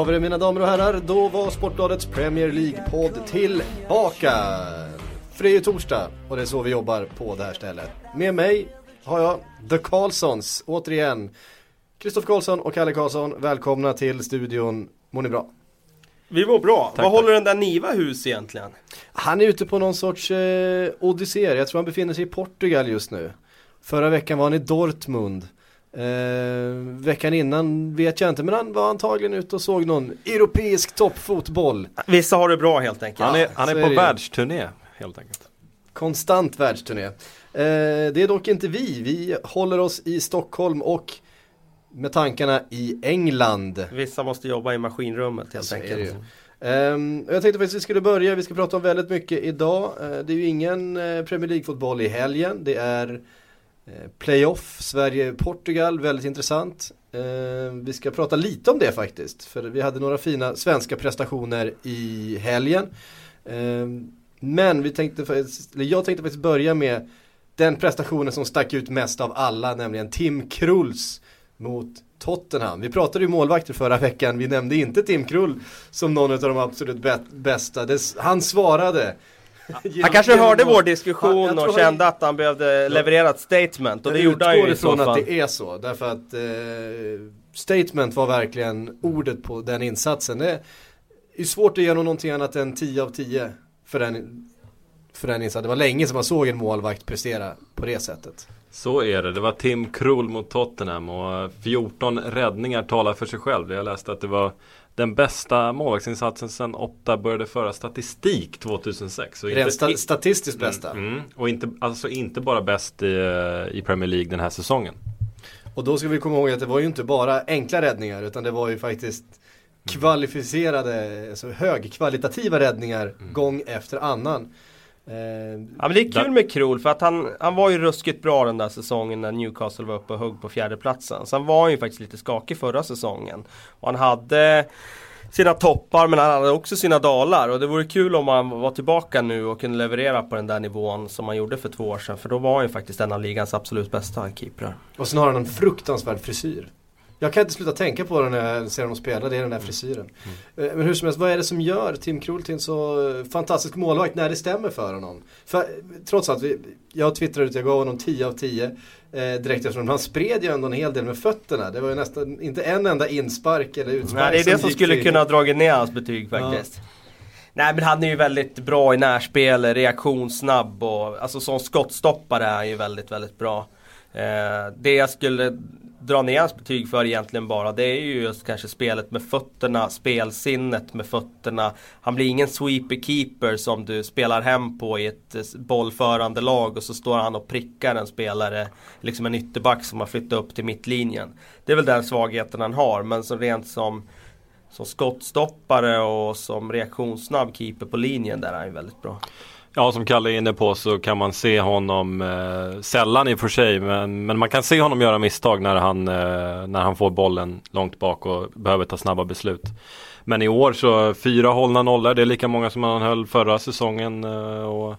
har vi det mina damer och herrar. Då var Sportbladets Premier League-podd tillbaka. För det är ju torsdag och det är så vi jobbar på det här stället. Med mig har jag The Karlssons återigen. Kristoffer Karlsson och Kalle Karlsson, välkomna till studion. Mår ni bra? Vi mår bra. Tack, Vad tack. håller den där Niva hus egentligen? Han är ute på någon sorts eh, odyssé. Jag tror han befinner sig i Portugal just nu. Förra veckan var han i Dortmund. Eh, veckan innan vet jag inte, men han var antagligen ute och såg någon europeisk toppfotboll. Vissa har det bra helt enkelt. Han är, han är är på ju. världsturné helt enkelt. Konstant världsturné. Eh, det är dock inte vi, vi håller oss i Stockholm och med tankarna i England. Vissa måste jobba i maskinrummet helt Så är det enkelt. ju. Ehm, jag tänkte faktiskt att vi skulle börja, vi ska prata om väldigt mycket idag. Eh, det är ju ingen eh, Premier League-fotboll i helgen. Det är Eh, playoff, Sverige-Portugal, väldigt intressant. Eh, vi ska prata lite om det faktiskt. För vi hade några fina svenska prestationer i helgen. Eh, men vi tänkte, eller jag tänkte faktiskt börja med den prestationen som stack ut mest av alla, nämligen Tim Krulls mot Tottenham. Vi pratade ju målvakter förra veckan, vi nämnde inte Tim Krull som någon av de absolut bästa. Det, han svarade. Han kanske hörde vår diskussion och kände att han behövde leverera ett statement och det gjorde han ju i så ifrån att fall. det är så, därför att eh, statement var verkligen ordet på den insatsen. Det är svårt att ge honom någonting annat än 10 av 10 för den, för den insatsen. Det var länge som man såg en målvakt prestera på det sättet. Så är det. Det var Tim Krul mot Tottenham och 14 räddningar talar för sig själv. Jag läste att det var den bästa målvaktsinsatsen sedan Otta började föra statistik 2006. Och Rent sta- statistiskt bästa. Mm, mm. och inte, alltså inte bara bäst i, i Premier League den här säsongen. Och då ska vi komma ihåg att det var ju inte bara enkla räddningar utan det var ju faktiskt kvalificerade, alltså högkvalitativa räddningar gång efter annan. Eh, Ja men det är kul med Krul för att han, han var ju ruskigt bra den där säsongen när Newcastle var uppe och högg på fjärdeplatsen. Sen var han ju faktiskt lite skakig förra säsongen. Och han hade sina toppar men han hade också sina dalar. Och det vore kul om han var tillbaka nu och kunde leverera på den där nivån som han gjorde för två år sedan. För då var han ju faktiskt en av ligans absolut bästa keeprar. och sen har han en fruktansvärd frisyr. Jag kan inte sluta tänka på den när jag ser honom spela, det är den där frisyren. Eh, Men hur som helst, vad är det som gör Tim Krul till en så eh, fantastisk målvakt när det stämmer för honom? För eh, trots allt, jag twittrade ut, jag gav honom 10 av 10 eh, direkt eftersom han spred ju ändå en hel del med fötterna. Det var ju nästan inte en enda inspark eller utspark Nej, det är det som skulle till- kunna ha dragit ner hans betyg faktiskt. Nej men han är ju väldigt bra i närspel, reaktionssnabb och alltså som skottstoppare är han ju väldigt, väldigt bra. Eh, det jag skulle dra ner hans betyg för egentligen bara det är ju just kanske spelet med fötterna, spelsinnet med fötterna. Han blir ingen sweeper keeper som du spelar hem på i ett eh, bollförande lag och så står han och prickar en spelare, liksom en ytterback som har flyttat upp till mittlinjen. Det är väl den svagheten han har men som rent som som skottstoppare och som reaktionssnabb keeper på linjen där är han ju väldigt bra. Ja, som Kalle är inne på så kan man se honom eh, sällan i och för sig. Men, men man kan se honom göra misstag när han, eh, när han får bollen långt bak och behöver ta snabba beslut. Men i år så fyra hållna nollor, det är lika många som han höll förra säsongen. Eh, och,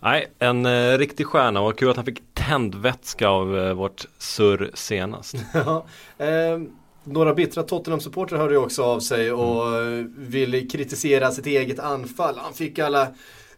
nej, en eh, riktig stjärna och kul att han fick tändvätska av eh, vårt surr senast. Ja, eh, några bittra Tottenham-supportrar hörde ju också av sig och mm. ville kritisera sitt eget anfall. Han fick alla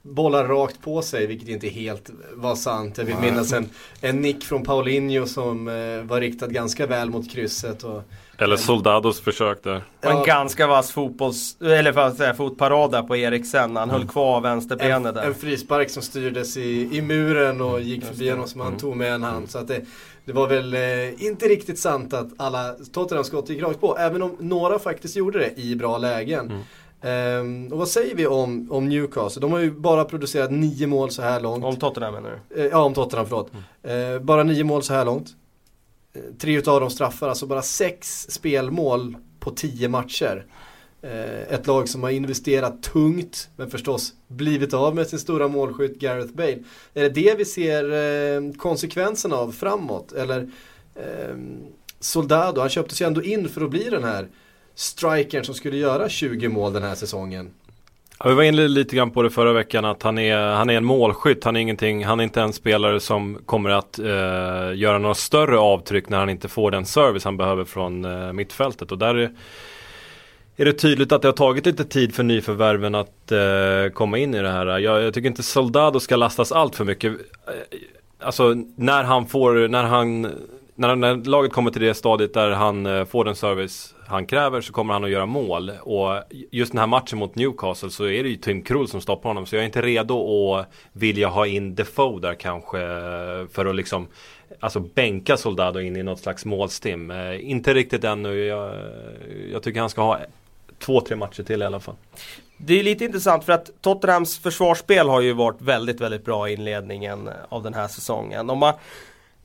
bollar rakt på sig, vilket inte helt var sant. Jag vill minnas en, en nick från Paulinho som eh, var riktad ganska väl mot krysset. Och, Eller Soldados försök där. Och en Ja. ganska vass fotbolls, eller vad säga, fotparad där på Eriksen. Han höll kvar vänsterbenet en, där. en frispark som styrdes i, i muren och gick förbi honom som han tog med en hand. Så att det, det var väl eh, inte riktigt sant att alla Tottenham-skott gick rakt på. Även om några faktiskt gjorde det i bra lägen. Ehm, och vad säger vi om, om Newcastle? De har ju bara producerat nio mål så här långt. Om Tottenham menar du? Eh, ja, om Tottenham, förlåt. Eh, bara nio mål så här långt. Eh, tre utav dem straffar, alltså bara sex spelmål på tio matcher. Ett lag som har investerat tungt, men förstås blivit av med sin stora målskytt Gareth Bale. Är det det vi ser konsekvenserna av framåt? Eller eh, Soldado, han köptes ju ändå in för att bli den här strikern som skulle göra 20 mål den här säsongen. Ja, vi var inne lite grann på det förra veckan att han är, han är en målskytt. Han är, ingenting, han är inte en spelare som kommer att eh, göra några större avtryck när han inte får den service han behöver från eh, mittfältet. Och där är, är det tydligt att det har tagit lite tid för nyförvärven att eh, komma in i det här. Jag, jag tycker inte Soldado ska lastas allt för mycket. Eh, alltså när han får, när han när, när laget kommer till det stadiet där han eh, får den service han kräver så kommer han att göra mål. Och just den här matchen mot Newcastle så är det ju Tim Krul som stoppar honom. Så jag är inte redo att vilja ha in Defoe där kanske för att liksom Alltså bänka Soldado in i något slags målstim. Eh, inte riktigt ännu. Jag, jag tycker han ska ha två, tre matcher till i alla fall. Det är lite intressant för att Tottenhams försvarsspel har ju varit väldigt, väldigt bra i inledningen av den här säsongen. Om man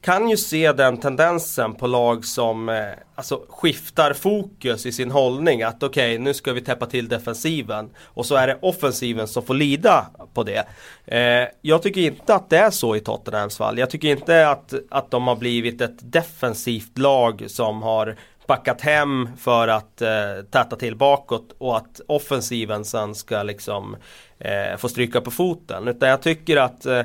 kan ju se den tendensen på lag som eh, alltså, skiftar fokus i sin hållning. Att okej, okay, nu ska vi täppa till defensiven. Och så är det offensiven som får lida på det. Eh, jag tycker inte att det är så i Tottenhams fall. Jag tycker inte att, att de har blivit ett defensivt lag som har backat hem för att eh, täta till bakåt och att offensiven sen ska liksom eh, få stryka på foten. Utan jag tycker att eh,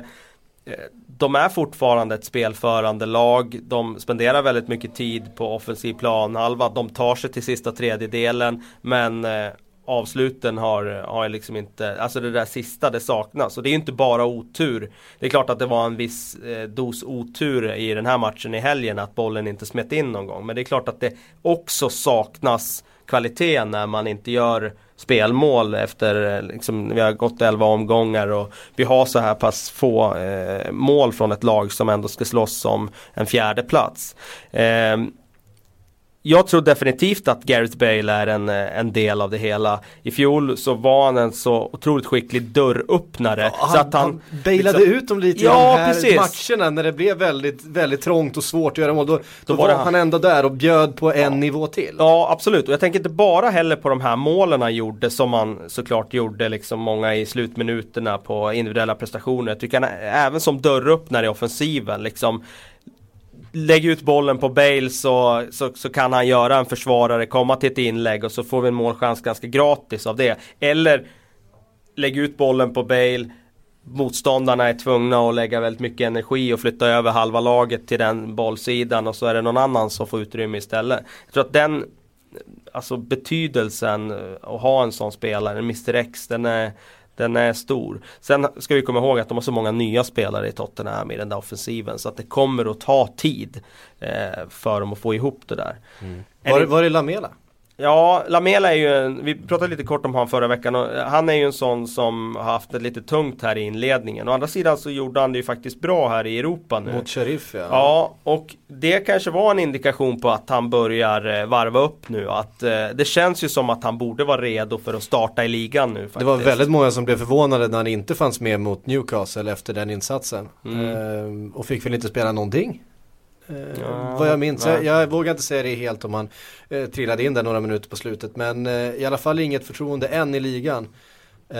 Eh, de är fortfarande ett spelförande lag. De spenderar väldigt mycket tid på offensiv planhalva. De tar sig till sista tredjedelen. Men eh, avsluten har, har liksom inte, alltså det där sista det saknas. Och det är inte bara otur. Det är klart att det var en viss eh, dos otur i den här matchen i helgen att bollen inte smet in någon gång. Men det är klart att det också saknas kvalitet när man inte gör spelmål efter, eh, liksom, vi har gått 11 omgångar och vi har så här pass få eh, mål från ett lag som ändå ska slåss om en fjärde plats. Eh, jag tror definitivt att Gareth Bale är en, en del av det hela. I fjol så var han en så otroligt skicklig dörröppnare. Ja, så att han, han bailade liksom, ut dem lite ja, i de här precis. matcherna när det blev väldigt, väldigt trångt och svårt att göra mål. Då, då, då var, han ändå där och bjöd på en nivå till. Ja absolut och jag tänker inte bara heller på de här målen han gjorde som man såklart gjorde liksom många i slutminuterna på individuella prestationer. Jag tycker han även som dörröppnare i offensiven liksom lägg ut bollen på Bale så, så, så, kan han göra en försvarare komma till ett inlägg och så får vi en målchans ganska gratis av det. Eller lägg ut bollen på Bale Motståndarna är tvungna att lägga väldigt mycket energi och flytta över halva laget till den bollsidan och så är det någon annan som får utrymme istället. Jag tror att den Alltså betydelsen att ha en sån spelare, Mr X, den är den är stor. Sen ska vi komma ihåg att de har så många nya spelare i Tottenham i den där offensiven så att det kommer att ta tid eh, för dem att få ihop det där. Mm. Var, var är Lamela? Ja, Lamela är ju en, vi pratade lite kort om honom förra veckan och han är ju en sån som har haft det lite tungt här i inledningen. Å andra sidan så gjorde han det ju faktiskt bra här i Europa nu. Mot Sheriff ja. Ja, och det kanske var en indikation på att han börjar eh, varva upp nu. Att eh, det känns ju som att han borde vara redo för att starta i ligan nu faktiskt. Det var väldigt många som blev förvånade när han inte fanns med mot Newcastle efter den insatsen. Mm. Ehm, och fick väl inte spela någonting. Eh, ja, vad jag minns. Jag, jag, vågar inte säga det helt om han eh, trillade in där några minuter på slutet. Men eh, i alla fall inget förtroende än i ligan. Eh,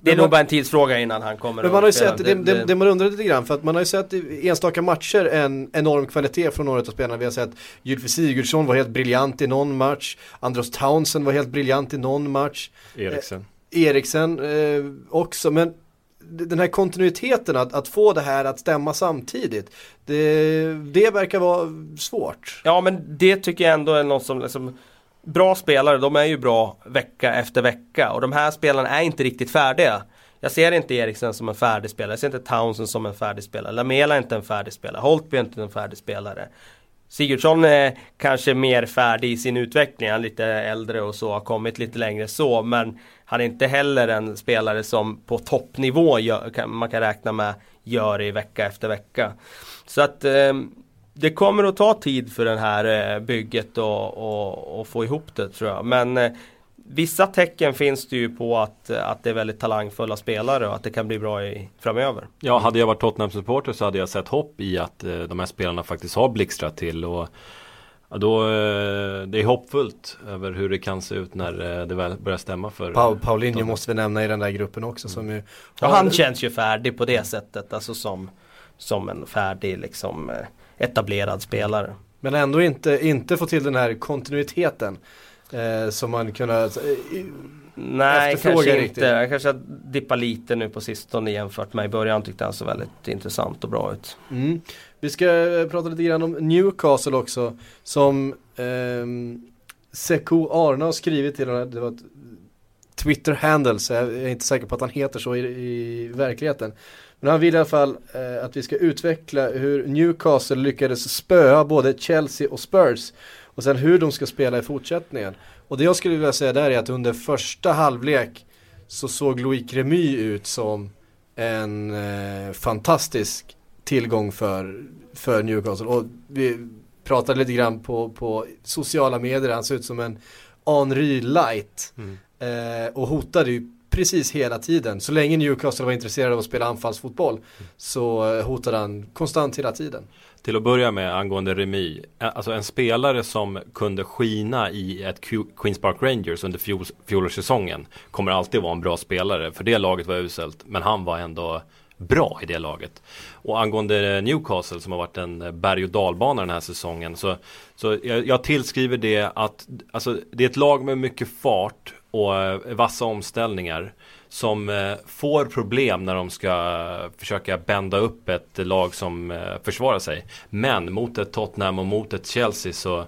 det är nog bara en tidsfråga innan han kommer Men man har ju sett, det, det, det, man undrar lite grann för att man har ju sett i enstaka matcher en enorm kvalitet från några av spelarna. Vi har sett Gylfi Sigurdsson var helt briljant i någon match. Andros Townsend var helt briljant i någon match. Eriksen. Eh, Eriksen eh, också, men den här kontinuiteten att, att få det här att stämma samtidigt. Det, det verkar vara svårt. Ja men det tycker jag ändå är något som liksom Bra spelare, de är ju bra vecka efter vecka och de här spelarna är inte riktigt färdiga. Jag ser inte Eriksen som en färdig spelare, jag ser inte Townsend som en färdig spelare. Lamela är inte en färdig spelare, Holtby är inte en färdig spelare. Sigurdsson är kanske mer färdig i sin utveckling, han är lite äldre och så, har kommit lite längre så men han är inte heller en spelare som på toppnivå gör, man kan räkna med gör i vecka efter vecka. Så att eh, det kommer att ta tid för det här eh, bygget och, och, och, få ihop det tror jag. Men eh, vissa tecken finns det ju på att, att det är väldigt talangfulla spelare och att det kan bli bra i, framöver. Ja, hade jag varit Tottenham-supporter så hade jag sett hopp i att eh, de här spelarna faktiskt har blixtrat till. Och Ja, då, eh, det är hoppfullt över hur det kan se ut när eh, det väl börjar stämma för Paul, Paulinho måste vi nämna i den där gruppen också som ju Ja han känns ju färdig på det sättet alltså som Som en färdig liksom eh, etablerad spelare Men ändå inte, inte få till den här kontinuiteten eh, Som man kunnat eh, Nej, kanske riktigt. inte. Jag kanske dippar lite nu på sistone jämfört med i början tyckte han så väldigt intressant och bra ut. Mm. Vi ska eh, prata lite grann om Newcastle också som eh, Sekou Arna har skrivit till honom, det var ett Twitter-handle så jag är inte säker på att han heter så i, i verkligheten. Men han vill i alla fall eh, att vi ska utveckla hur Newcastle lyckades spöa både Chelsea och Spurs. Och sen hur de ska spela i fortsättningen. Och det jag skulle vilja säga där är att under första halvlek så såg Louis Remy ut som en eh, fantastisk tillgång för, för Newcastle. Och vi pratade lite grann på, på sociala medier, han ser ut som en Henry light. Mm. Eh, och hotade ju precis hela tiden. Så länge Newcastle var intresserade av att spela anfallsfotboll så eh, hotade han konstant hela tiden. Till att börja med angående Remi, alltså en spelare som kunde skina i ett Queens Park Rangers under fjol, fjolårssäsongen kommer alltid vara en bra spelare, för det laget var uselt, men han var ändå bra i det laget. Och angående Newcastle som har varit en berg och dalbana den här säsongen så, så jag, jag tillskriver det att alltså, det är ett lag med mycket fart och eh, vassa omställningar som eh, får problem när de ska eh, försöka bända upp ett lag som försvarar sig. Men mot ett Tottenham och mot ett Chelsea så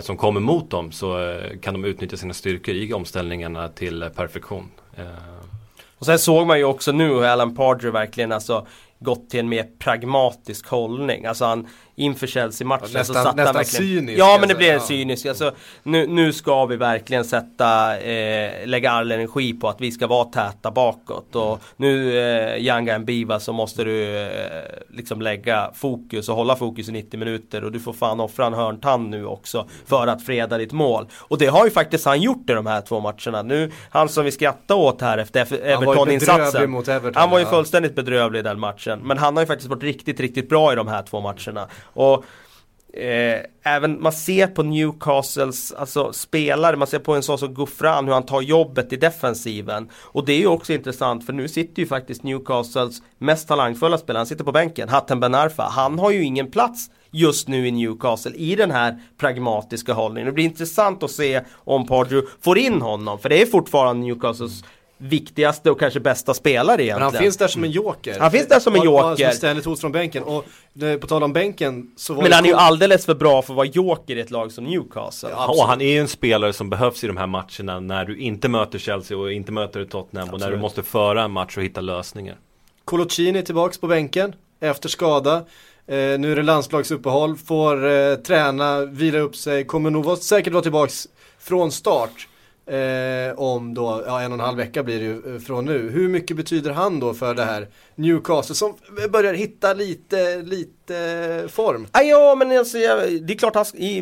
som kommer mot dem så kan de utnyttja sina styrkor i omställningarna till perfektion. Och sen såg man ju också nu hur Alan Pardew verkligen alltså gått till en mer pragmatisk hållning. Alltså han inför Chelsea-matchen ja, så satt nästan han verkligen... cynisk. Ja men det blev en cynisk. Alltså, nu, nu ska vi verkligen sätta, eh, lägga all energi på att vi ska vara täta bakåt. Och nu eh, Yanga Biva så måste du eh, liksom lägga fokus och hålla fokus i 90 minuter. Och du får fan offra en hörntand nu också för att freda ditt mål. Och det har ju faktiskt han gjort i de här två matcherna. Nu, han som vi skrattar åt här efter Everton-insatsen. Everton, han var ju fullständigt bedrövlig i den matchen. Men han har ju faktiskt varit riktigt, riktigt bra i de här två matcherna. Och eh, även man ser på Newcastles alltså, spelare, man ser på en sån som Guffran hur han tar jobbet i defensiven. Och det är ju också intressant för nu sitter ju faktiskt Newcastles mest talangfulla spelare, han sitter på bänken, Hatem Ben Arfa. Han har ju ingen plats just nu i Newcastle i den här pragmatiska hållningen. Det blir intressant att se om Pardew får in honom, för det är fortfarande Newcastles viktigaste och kanske bästa spelare egentligen. Men han finns där som en joker. Han finns där som en joker. Som ständigt hot från bänken. Och på tal om bänken så var Men han är ju alldeles för bra för att vara joker i ett lag som Newcastle. Ja, och han är ju en spelare som behövs i de här matcherna när du inte möter Chelsea och inte möter Tottenham absolut. och när du måste föra en match och hitta lösningar. Coloccini tillbaks på bänken efter skada. Eh, nu är det landslagsuppehåll, får eh, träna, vila upp sig, kommer nog säkert vara tillbaks från start. Eh, om då, ja en och en halv vecka blir det ju eh, från nu. Hur mycket betyder han då för det här Newcastle som börjar hitta lite, lite form? Ah, ja men alltså, det är klart att i,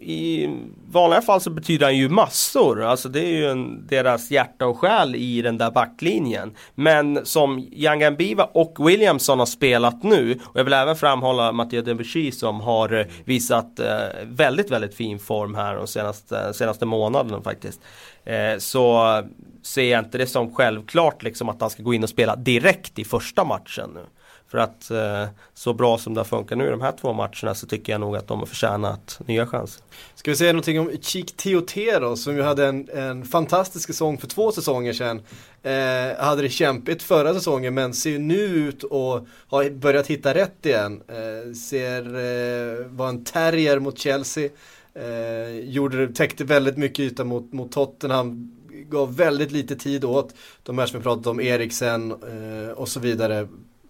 i vanliga fall så betyder han ju massor. Alltså det är ju en, deras hjärta och själ i den där backlinjen. Men som Young Biva och Williamson har spelat nu och jag vill även framhålla Mattias Debussy som har eh, visat eh, väldigt, väldigt fin form här de senaste, senaste månaderna faktiskt. Eh, så ser jag inte det som självklart liksom att han ska gå in och spela direkt i första matchen nu. För att eh, så bra som det har funkat nu i de här två matcherna så tycker jag nog att de har förtjänat nya chanser. Ska vi säga någonting om Chik Teotero som ju hade en, en fantastisk säsong för två säsonger sedan. Eh, hade det kämpigt förra säsongen men ser nu ut att ha börjat hitta rätt igen. Eh, ser, eh, var en terrier mot Chelsea. Eh, gjorde, täckte väldigt mycket yta mot, mot Tottenham. Gav väldigt lite tid åt de här som vi pratat om, Eriksen eh, och så vidare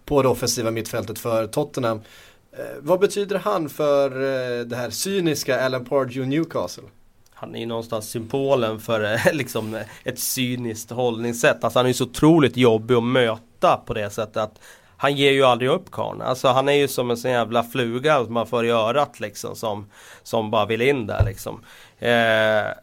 på det offensiva mittfältet för Tottenham. Eh, vad betyder han för eh, det här cyniska Alan Pardew Newcastle? Han är ju någonstans symbolen för eh, liksom ett cyniskt hållningssätt. Alltså han är ju så otroligt jobbig att möta på det sättet att han ger ju aldrig upp karln. Alltså han är ju som en sån jävla fluga som man får i örat liksom som, som bara vill in där liksom. Eh,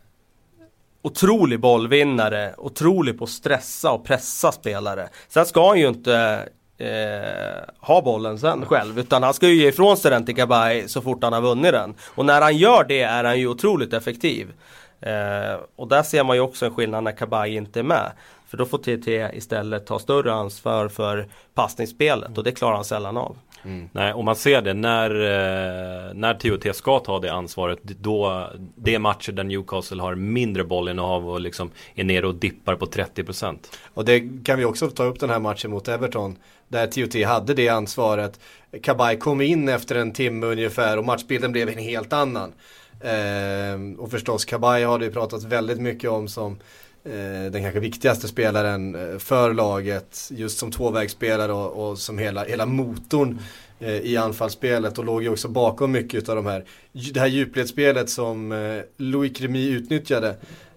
otrolig bollvinnare, otrolig på att stressa och pressa spelare. Sen ska han ju inte eh, ha bollen sen själv. Utan han ska ju ge ifrån sig den till Kabay så fort han har vunnit den. Och när han gör det är han ju otroligt effektiv. Eh, och där ser man ju också en skillnad när Kabay inte är med. För då får TT istället ta större ansvar för passningsspelet och det klarar han sällan av. Mm. Nej, och man ser det när, eh, när TOT ska ta det ansvaret. Då, det är matcher där Newcastle har mindre bollinnehav och liksom är nere och dippar på 30%. Och det kan vi också ta upp den här matchen mot Everton. Där TOT hade det ansvaret. Kabay kom in efter en timme ungefär och matchbilden blev en helt annan. Eh, och förstås Kabay har det ju pratat väldigt mycket om som eh, den kanske viktigaste spelaren eh, för laget. Just som tvåvägsspelare och, och som hela, hela motorn eh, i anfallsspelet och låg ju också bakom mycket av de här, det här djupledsspelet som eh, Louis Cremy utnyttjade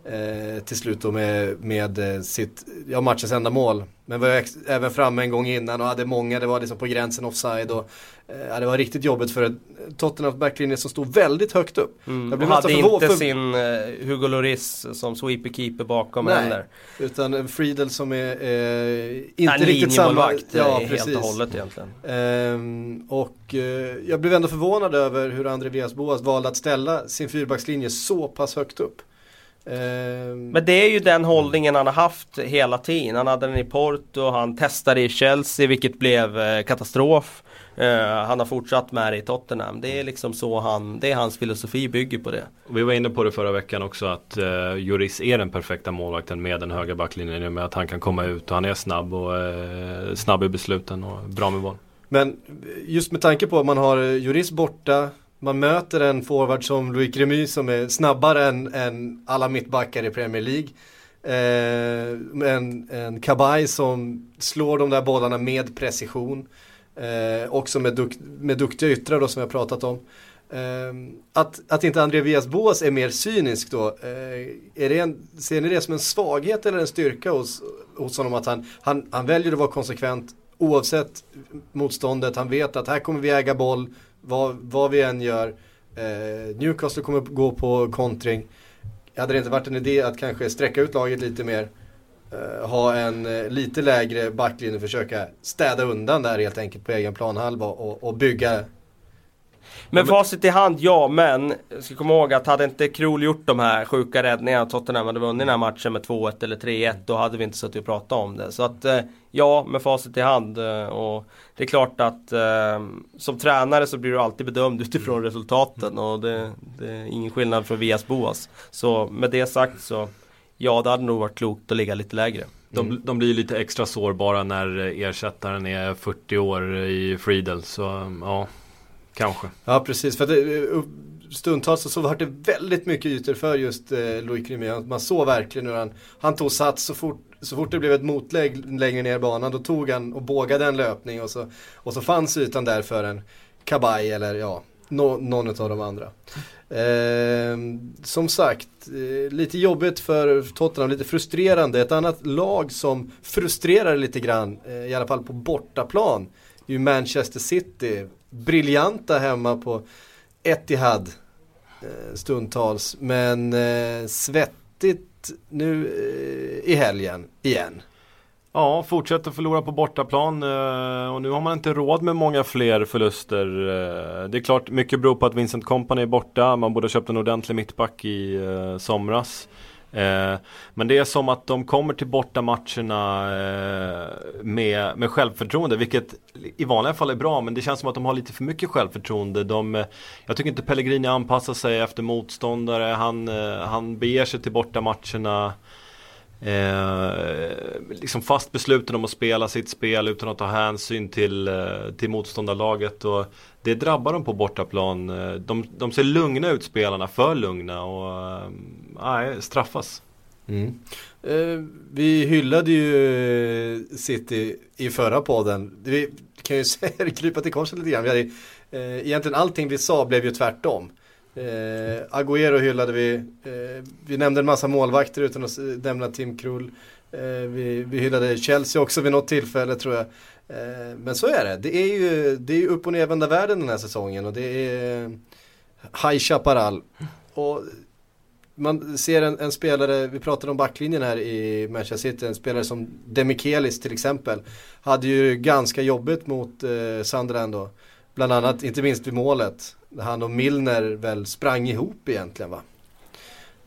eh, till slut då med, med eh, sitt, ja matchens enda mål. Men var även framme en gång innan och hade många, det var liksom på gränsen offside och eh, det var riktigt jobbigt för Tottenhams backlinje som stod väldigt högt upp. Mm, jag blev och hade inte för... sin uh, Hugo Lloris som sweeper keeper bakom Nej, heller. utan Friedel som är eh, inte en riktigt samma. Ja, precis. helt och hållet egentligen. Um, och jag blev ändå förvånad över hur André Villas Boas valde att ställa sin fyrbackslinje så pass högt upp. Ehm. Men det är ju den hållningen han har haft hela tiden. Han hade den i Porto, han testade i Chelsea vilket blev eh, katastrof. Uh, han har fortsatt med det i Tottenham. Det är liksom så han, det är hans filosofi bygger på det. Vi var inne på det förra veckan också att uh, Juris är den perfekta målvakten med den höga backlinjen. I och med att han kan komma ut och han är snabb och uh, snabb i besluten och bra med boll. Men just med tanke på att man har Juris borta, man möter en forward som Louis Remy som är snabbare än, än alla mittbackar i Premier League. Eh, en, en Kabay som slår de där bollarna med precision. Eh, också med, duk med duktiga yttrar då som jag pratat om. Eh, att, att inte André Vias Boas är mer cynisk då, eh, är det en, ser ni det som en svaghet eller en styrka hos, hos honom? Att han, han, han väljer att vara konsekvent oavsett motståndet. Han vet att här kommer vi äga boll, vad, vad vi än gör. Eh, Newcastle kommer gå på kontring. Hade det inte varit en idé att kanske sträcka ut laget lite mer? Eh, ha en eh, lite lägre backlinje och försöka städa undan där helt enkelt på egen planhalva och, och bygga men facit i hand, ja men jag ska komma ihåg att hade inte Krol gjort de här sjuka räddningarna Tottenham hade vunnit den här matchen med 2-1 eller 3-1 då hade vi inte suttit och pratat om det. Så att eh, ja, med facit i hand och det är klart att eh, som tränare så blir du alltid bedömd utifrån resultaten och det, det är ingen skillnad från Vias Boas. Så med det sagt så Ja, det hade nog varit klokt att ligga lite lägre. De, de blir lite extra sårbara när ersättaren är 40 år i Friedel. Så ja, kanske. Ja, precis. För det, eh, stundtals så, var det väldigt mycket ytor för just eh, Louis Crimé. Man såg verkligen hur han, han tog sats så fort, så fort det blev ett motlägg längre ner i banan. Då tog han och bågade en löpning och så, och så fanns ytan där för en kabaj eller ja, no, någon av de andra. Eh, som sagt, eh, lite jobbigt för Tottenham, lite frustrerande. Ett annat lag som frustrerar lite grann, eh, i alla fall på bortaplan, är ju Manchester City. Briljanta hemma på Etihad eh, stundtals, men eh, svettigt nu eh, i helgen igen. Ja, fortsätter förlora på bortaplan och nu har man inte råd med många fler förluster. Det är klart, mycket beror på att Vincent Company är borta. Man borde ha köpt en ordentlig mittback i somras eh. Men det är som att de kommer till bortamatcherna eh, med, med självförtroende, vilket i vanliga fall är bra, men det känns som att de har lite för mycket självförtroende. De, eh, jag tycker inte Pellegrini anpassar sig efter motståndare, han, eh, han beger sig till bortamatcherna Eh, liksom fast besluten om att spela sitt spel utan att ta hänsyn till, till motståndarlaget. Och det drabbar dem på bortaplan. Eh, de, de ser lugna ut spelarna, för lugna och eh, nej, straffas. Mm. Eh, vi hyllade ju eh, City i förra podden. Vi kan ju säga, krypa till korset lite grann. Vi hade, eh, egentligen allting vi sa blev ju tvärtom. Eh, Agüero hyllade vi. Eh, vi nämnde en massa målvakter utan att nämna Tim Krull. Eh, vi, vi hyllade Chelsea också vid något tillfälle tror jag. Eh, men så är det. Det är ju det är upp och nervända världen den här säsongen och det är eh, High Chaparral. Och man ser en, en, spelare, vi pratade om backlinjen här i Manchester City, en spelare som Demikelis till exempel. Hade ju ganska jobbigt mot eh, Sunderland då. Bland annat, inte minst vid målet han och Milner väl sprang ihop egentligen va.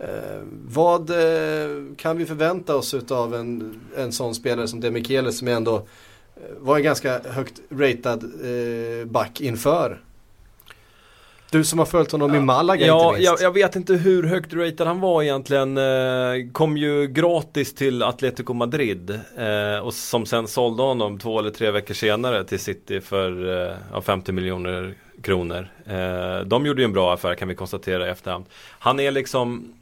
Eh, vad eh, kan vi förvänta oss av en, en sån spelare som Demichelis som ändå var en ganska högt ratad eh, back inför. Du som har följt honom ja. i Malaga ja, inte minst. Jag, jag vet inte hur högt ratad han var egentligen. Eh, kom ju gratis till Atletico Madrid. Eh, och som sen sålde honom två eller tre veckor senare till City för eh, 50 miljoner kronor. Eh, de gjorde ju en bra affär kan vi konstatera i efterhand. Han är liksom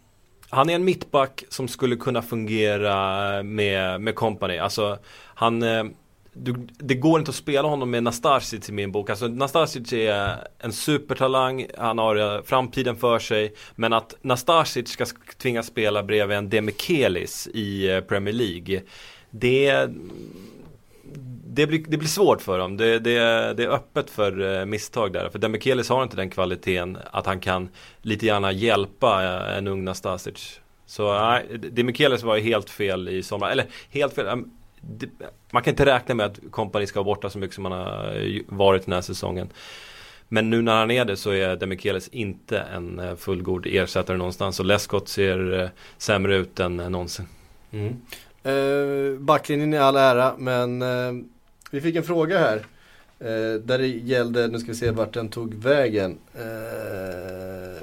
han är en mittback som skulle kunna fungera med, med company. Alltså han eh, du, det går inte att spela honom med Nastasic i min bok. Alltså Nastasic är en supertalang, han har eh, framtiden för sig. Men att Nastasic ska tvingas spela bredvid en Demikelis i eh, Premier League. Det, det, blir, det blir svårt för dem. Det, det, det är öppet för eh, misstag där. För Demichelis har inte den kvaliteten att han kan lite gärna hjälpa eh, en ung Nastasic. Så nej, Demichelis var ju helt fel i sommar. Eller helt fel ehm, man kan inte räkna med att kompani ska vara borta så mycket som han har eh, varit den här säsongen. Men nu när han är det så är Demichelis inte en fullgod ersättare någonstans. Och Lescott ser sämre ut än någonsin. Mm. Eh, backlinjen i all ära men eh, vi fick en fråga här. Eh, där det gällde, nu ska vi se vart den tog vägen. Eh,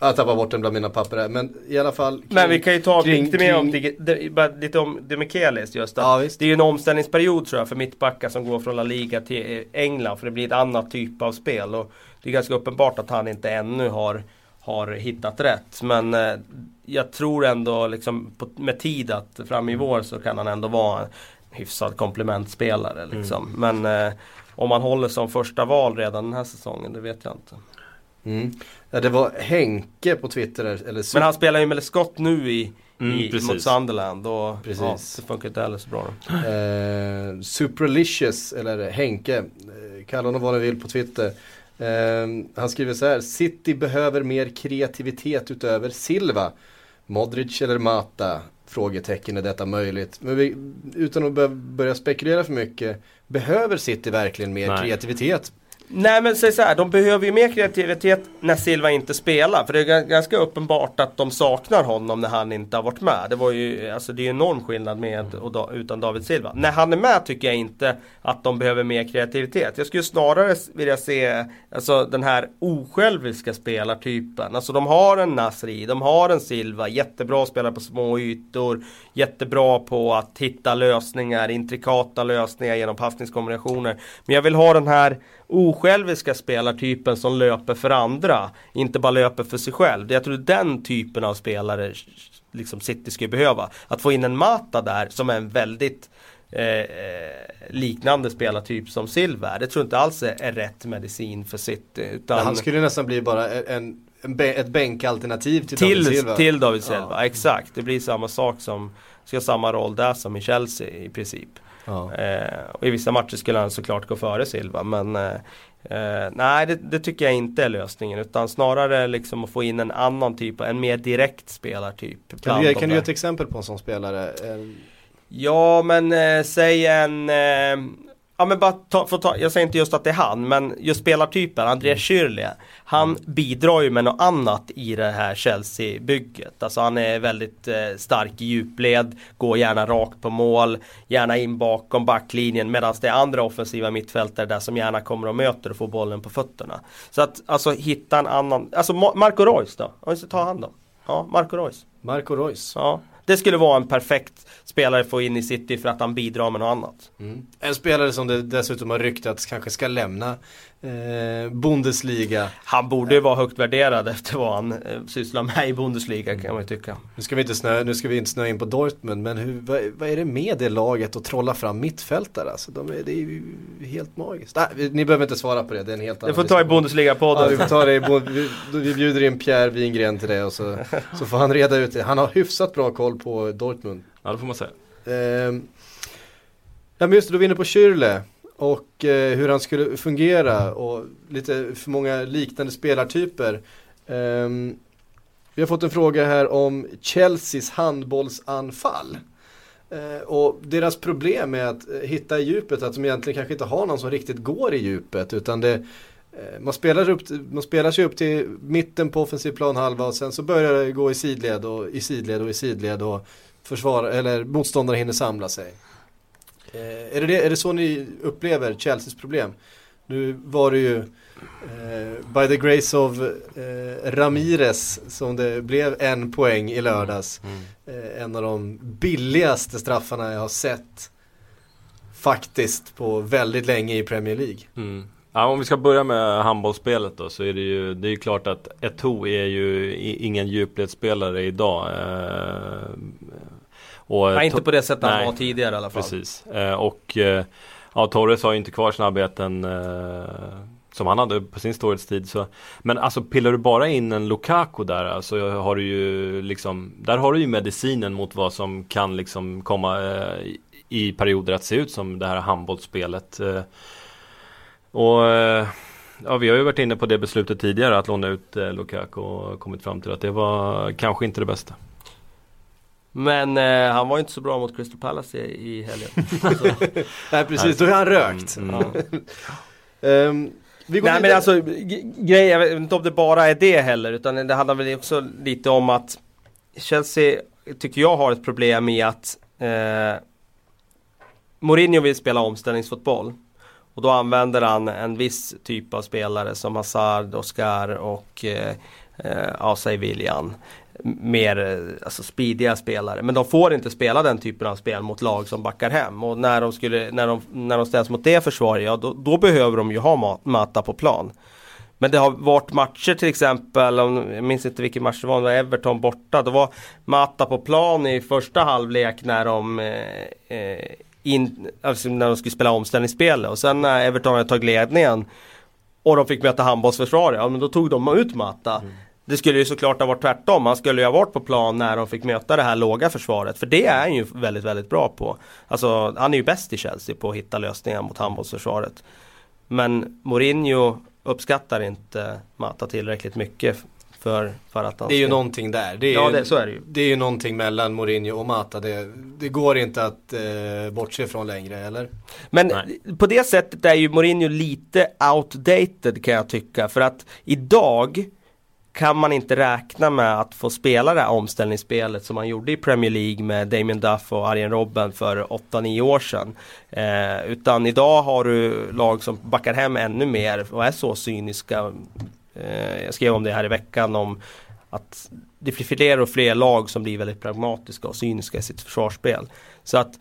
jag tappar bort den bland mina papper här. Men i alla fall. Kring, men vi kan ju ta kring, lite mer om, de, lite om Demichelis just. Ja, det är ju en omställningsperiod tror jag för mittbackar som går från La Liga till England. För det blir ett annat typ av spel. Och det är ganska uppenbart att han inte ännu har, har hittat rätt. Men eh, jag tror ändå liksom på, med tid att fram i vår så kan han ändå vara hyfsad komplementspelare. Liksom. Mm. Men eh, om man håller som första val redan den här säsongen, det vet jag inte. Mm. Ja, det var Henke på Twitter. Eller Men han spelar ju med skott nu i, mm, i mot Sunderland och precis. Ja, det funkar inte heller så bra. Eh, Superlicious, eller Henke, eh, kalla honom vad ni vill på Twitter. Eh, han skriver så här, City behöver mer kreativitet utöver Silva. Modric eller Mata? Frågetecken, är detta möjligt? Men vi, utan att börja spekulera för mycket, behöver City verkligen mer Nej. kreativitet Nej men säg så här, de behöver ju mer kreativitet när Silva inte spelar. För det är ganska uppenbart att de saknar honom när han inte har varit med. Det var ju, alltså det är enorm skillnad med och utan David Silva. När han är med tycker jag inte att de behöver mer kreativitet. Jag skulle snarare vilja se alltså, den här osjälviska spelartypen. Alltså de har en Nasri, de har en Silva, jättebra spelare på små ytor. Jättebra på att hitta lösningar, intrikata lösningar genom passningskombinationer. Men jag vill ha den här osjälviska spelartypen som löper för andra. Inte bara löper för sig själv. Jag tror den typen av spelare liksom City skulle behöva. Att få in en Mata där som är en väldigt eh, eh liknande spelartyp som Silver. Det tror jag inte alls är, är rätt medicin för City. Utan han skulle nästan bli bara en, en, ett bänkalternativ till, till David Silva. Till David Silva, ja. exakt. Det blir samma sak som, ska ha samma roll där som i Chelsea i princip. Ja. Eh, och I vissa matcher skulle han såklart gå före Silva men eh, eh, Nej det, det, tycker jag inte är lösningen utan snarare liksom att få in en annan typ, en mer direkt spelartyp. Kan du, kan du ge ett exempel på en sån spelare? Ja men eh, säg en eh, Ja men bara ta, ta, jag säger inte just att det är han, men just spelartypen, Andreas mm. Schürrle. Han mm. bidrar ju med något annat i det här Chelsea-bygget. Alltså han är väldigt eh, stark i djupled, går gärna rakt på mål, gärna in bakom backlinjen medan det är andra offensiva mittfältare där som gärna kommer och möter och får bollen på fötterna. Så att alltså hitta en annan, alltså Marco Reus då, om vi ska ta han då. Ja, Marco Reus. Marco Reus. Ja. Det skulle vara en perfekt spelare att få in i City för att han bidrar med något annat. Mm. En spelare som det dessutom har ryktats kanske ska lämna eh, Bundesliga. Han borde ju vara högt värderad efter vad han eh, sysslar med i Bundesliga kan man ju tycka. Nu ska vi inte snöa, nu ska vi inte snöa in på Dortmund men hur, vad, vad, är det med det laget att trolla fram mittfältare? Alltså, de är, det är ju helt magiskt. Nej, ni behöver inte svara på det, det är en helt annan Det får ta i Bundesliga-podden. Ja, vi får ta det i, vi, vi bjuder in Pierre Wingren till det och så, så får han reda ut det. Han har hyfsat bra koll på Dortmund. Ja det får man säga. Eh, ja men just det, då är vi inne på Schürrle och eh, hur han skulle fungera och lite för många liknande spelartyper. Eh, vi har fått en fråga här om Chelseas handbollsanfall. Eh, och deras problem är att eh, hitta i djupet, att de egentligen kanske inte har någon som riktigt går i djupet utan det eh, man spelar, upp, man spelar sig upp till mitten på offensiv planhalva och sen så börjar det gå i sidled och i sidled och i sidled och försvar, eller motståndare hinner samla sig. Eh, är, det det, är det så ni upplever Chelseas problem? Nu var det ju eh, by the grace of eh, Ramirez som det blev en poäng i lördags. Mm. Eh, en av de billigaste straffarna jag har sett faktiskt på väldigt länge i Premier League. Mm. Ja, om vi ska börja med handbollsspelet då så är det ju Det är klart att Eto'o är ju ingen djupledsspelare idag. Eh, och ja, inte på det sättet han var tidigare i alla fall. Precis. Eh, och eh, ja, Torres har ju inte kvar snabbheten som han hade på sin storhetstid. Så. Men alltså pillar du bara in en Lukaku där, alltså har du ju liksom, där har du ju medicinen mot vad som kan liksom komma eh, i perioder att se ut som det här handbollsspelet. Eh, och eh, ja, vi har ju varit inne på det beslutet tidigare att låna ut eh, Lukaku och kommit fram till att det var kanske inte det bästa. Men eh, han var inte så bra mot Crystal Palace i, i helgen. Nej precis, då är han rökt. Mm, mm. um, Nej lite. men alltså grejen, jag vet inte om det bara är det heller utan det handlar väl också lite om att Chelsea tycker jag har ett problem i att eh, Mourinho vill spela omställningsfotboll. Och då använder han en viss typ av spelare som Hazard, Oscar och eh, eh, ja, säg William. Mer eh, alltså speediga spelare. Men de får inte spela den typen av spel mot lag som backar hem. Och när de, skulle, när de, när de ställs mot det försvaret, ja då, då behöver de ju ha Mata på plan. Men det har varit matcher till exempel, jag minns inte vilken match det var, det var Everton borta. Då var Mata på plan i första halvlek när de eh, eh in, alltså när de skulle spela omställningsspelet och sen när Everton hade tagit ledningen och de fick möta handbollsförsvaret. ja men då tog de ut Mata. Mm. Det skulle ju såklart ha varit tvärtom. Han skulle ju ha varit på plan när de fick möta det här låga försvaret. För det är han ju väldigt, väldigt bra på. Alltså han är ju bäst i Chelsea på att hitta lösningar mot handbollsförsvaret. Men Mourinho uppskattar inte Mata tillräckligt mycket för, för att han Det är ju någonting där. Det är ja, det, så är det ju. Det är ju någonting mellan Mourinho och Mata. Det, det går inte att eh, bortse från längre, eller? Men Nej. på det sättet är ju Mourinho lite outdated kan jag tycka. För att idag kan man inte räkna med att få spela det här omställningsspelet som man gjorde i Premier League med Damien Duff och Arjen Robben för 8-9 år sedan. Eh, utan idag har du lag som backar hem ännu mer och är så cyniska Eh, jag skrev om det här i veckan om att det blir fler och fler lag som blir väldigt pragmatiska och cyniska i sitt försvarsspel. Så att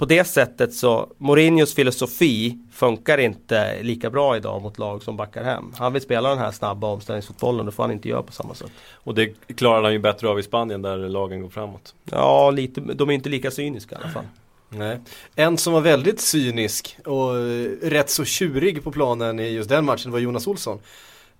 på det sättet så, Mourinhos filosofi funkar inte lika bra idag mot lag som backar hem. Han vill spela den här snabba omställningsfotbollen, det får han inte göra på samma sätt. Och det klarar han ju bättre av i Spanien där lagen går framåt. Ja, lite, de är inte lika cyniska i alla fall. Nej. En som var väldigt cynisk och rätt så tjurig på planen i just den matchen var Jonas Olsson.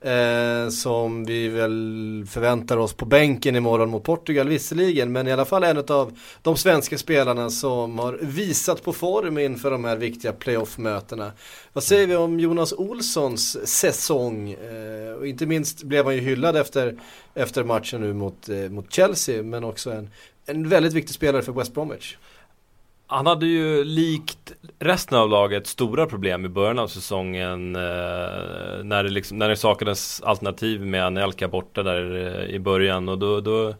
Eh, som vi väl förväntar oss på bänken imorgon mot Portugal visserligen. Men i alla fall en av de svenska spelarna som har visat på form inför de här viktiga playoff-mötena. Vad säger vi om Jonas Olssons säsong? Eh, och inte minst blev han ju hyllad efter, efter matchen nu mot, eh, mot Chelsea. Men också en, en väldigt viktig spelare för West Bromwich. Han hade ju likt resten av laget stora problem i början av säsongen eh, när, det liksom, när det saknades alternativ med Anelka borta där eh, i början. Och då, då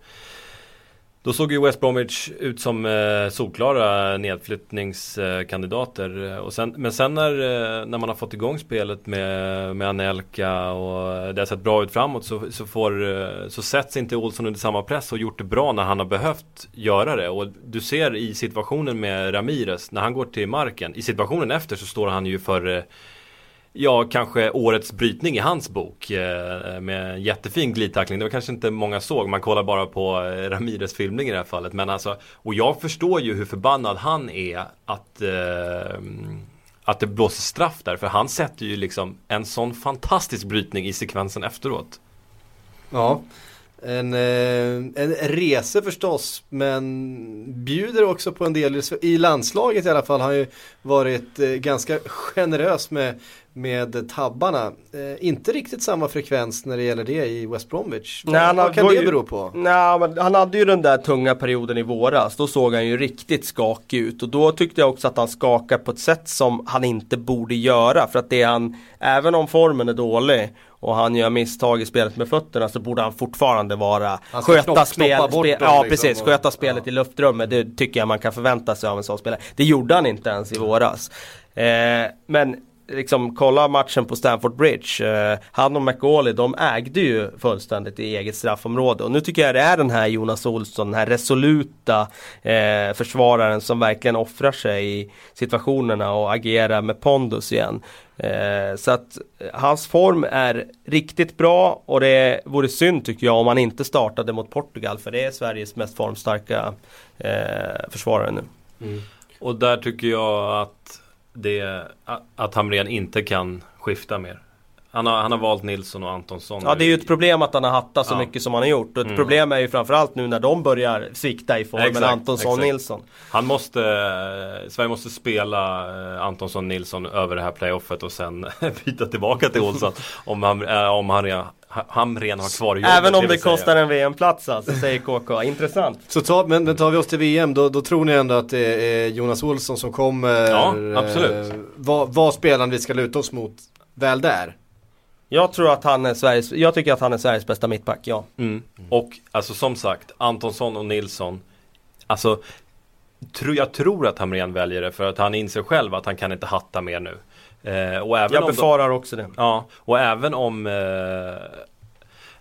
då såg ju West Bromwich ut som eh, solklara nedflyttningskandidater. Och sen, men sen när, eh, när man har fått igång spelet med, med Anelka och det har sett bra ut framåt så, så, får, eh, så sätts inte Olsson under samma press och gjort det bra när han har behövt göra det. Och du ser i situationen med Ramirez när han går till marken. I situationen efter så står han ju för eh, Ja, kanske årets brytning i hans bok eh, med en jättefin glidtackling. Det var kanske inte många såg, man kollar bara på eh, Ramirez filmning i det här fallet. Men alltså, och jag förstår ju hur förbannad han är att eh, att det blåser straff där, för han sätter ju liksom en sån fantastisk brytning i sekvensen efteråt. Ja, en, eh, en resa förstås, men bjuder också på en del i landslaget i alla fall. Han har ju varit ganska generös med med tabbarna. Eh, inte riktigt samma frekvens när det gäller det i West Bromwich. Nej, vad, vad kan det ju, bero på? Nej, men han hade ju den där tunga perioden i våras. Då såg han ju riktigt skakig ut och då tyckte jag också att han skakar på ett sätt som han inte borde göra. För att det han, även om formen är dålig och han gör misstag i spelet med fötterna så borde han fortfarande vara sköta, spel, spel, ja, liksom precis, sköta spelet ja. i luftrummet. Det tycker jag man kan förvänta sig av en sån spelare. Det gjorde han inte ens i våras. Eh, men liksom kolla matchen på Stamford Bridge. Eh, han och McAuley de ägde ju fullständigt i eget straffområde. Och nu tycker jag det är den här Jonas Olsson, den här resoluta eh, försvararen som verkligen offrar sig i situationerna och agerar med pondus igen. Eh, så att eh, hans form är riktigt bra och det vore synd tycker jag om han inte startade mot Portugal för det är Sveriges mest formstarka eh, försvarare nu. Mm. Och där tycker jag att det, att Hamrén inte kan skifta mer. Han har, han har valt Nilsson och Antonsson. Ja det är ju ett problem att han har hattat så ja. mycket som han har gjort. Och ett mm. problem är ju framförallt nu när de börjar svikta i formen, exakt, Antonsson och Nilsson. Han måste, Sverige måste spela eh, Antonsson Nilsson över det här playoffet och sen byta tillbaka till Olsson. om han, äh, om han Hamren har kvar jobbet. Även om det kostar en VM-plats alltså, säger KK. Intressant. Så ta, men, men tar vi oss till VM, då, då, tror ni ändå att det är Jonas Olsson som kommer Ja, absolut. Eh, vad, vad spelaren vi ska luta oss mot väl där? Jag tror att han är Sveriges, jag tycker att han är Sveriges bästa mittback, ja. Mm. Och alltså som sagt, Antonsson och Nilsson. Alltså, tro, jag tror att Hamrén väljer det för att han inser själv att han kan inte hatta mer nu. Eh, och även jag befarar de, också det. Ja, och även om eh,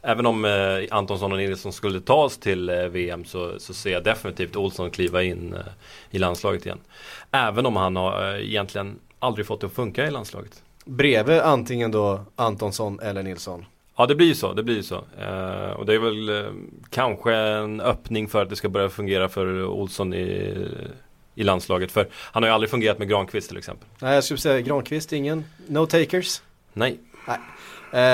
Även om eh, Antonsson och Nilsson skulle ta oss till eh, VM så, så ser jag definitivt Olsson kliva in eh, i landslaget igen. Även om han har eh, egentligen aldrig fått det att funka i landslaget. Bredvid antingen då Antonsson eller Nilsson? Ja det blir ju så, det blir ju så. Eh, och det är väl eh, kanske en öppning för att det ska börja fungera för Olsson i i landslaget. För han har ju aldrig fungerat med Granqvist till exempel. Nej, jag skulle säga Granqvist, ingen no takers. Nej. Nej.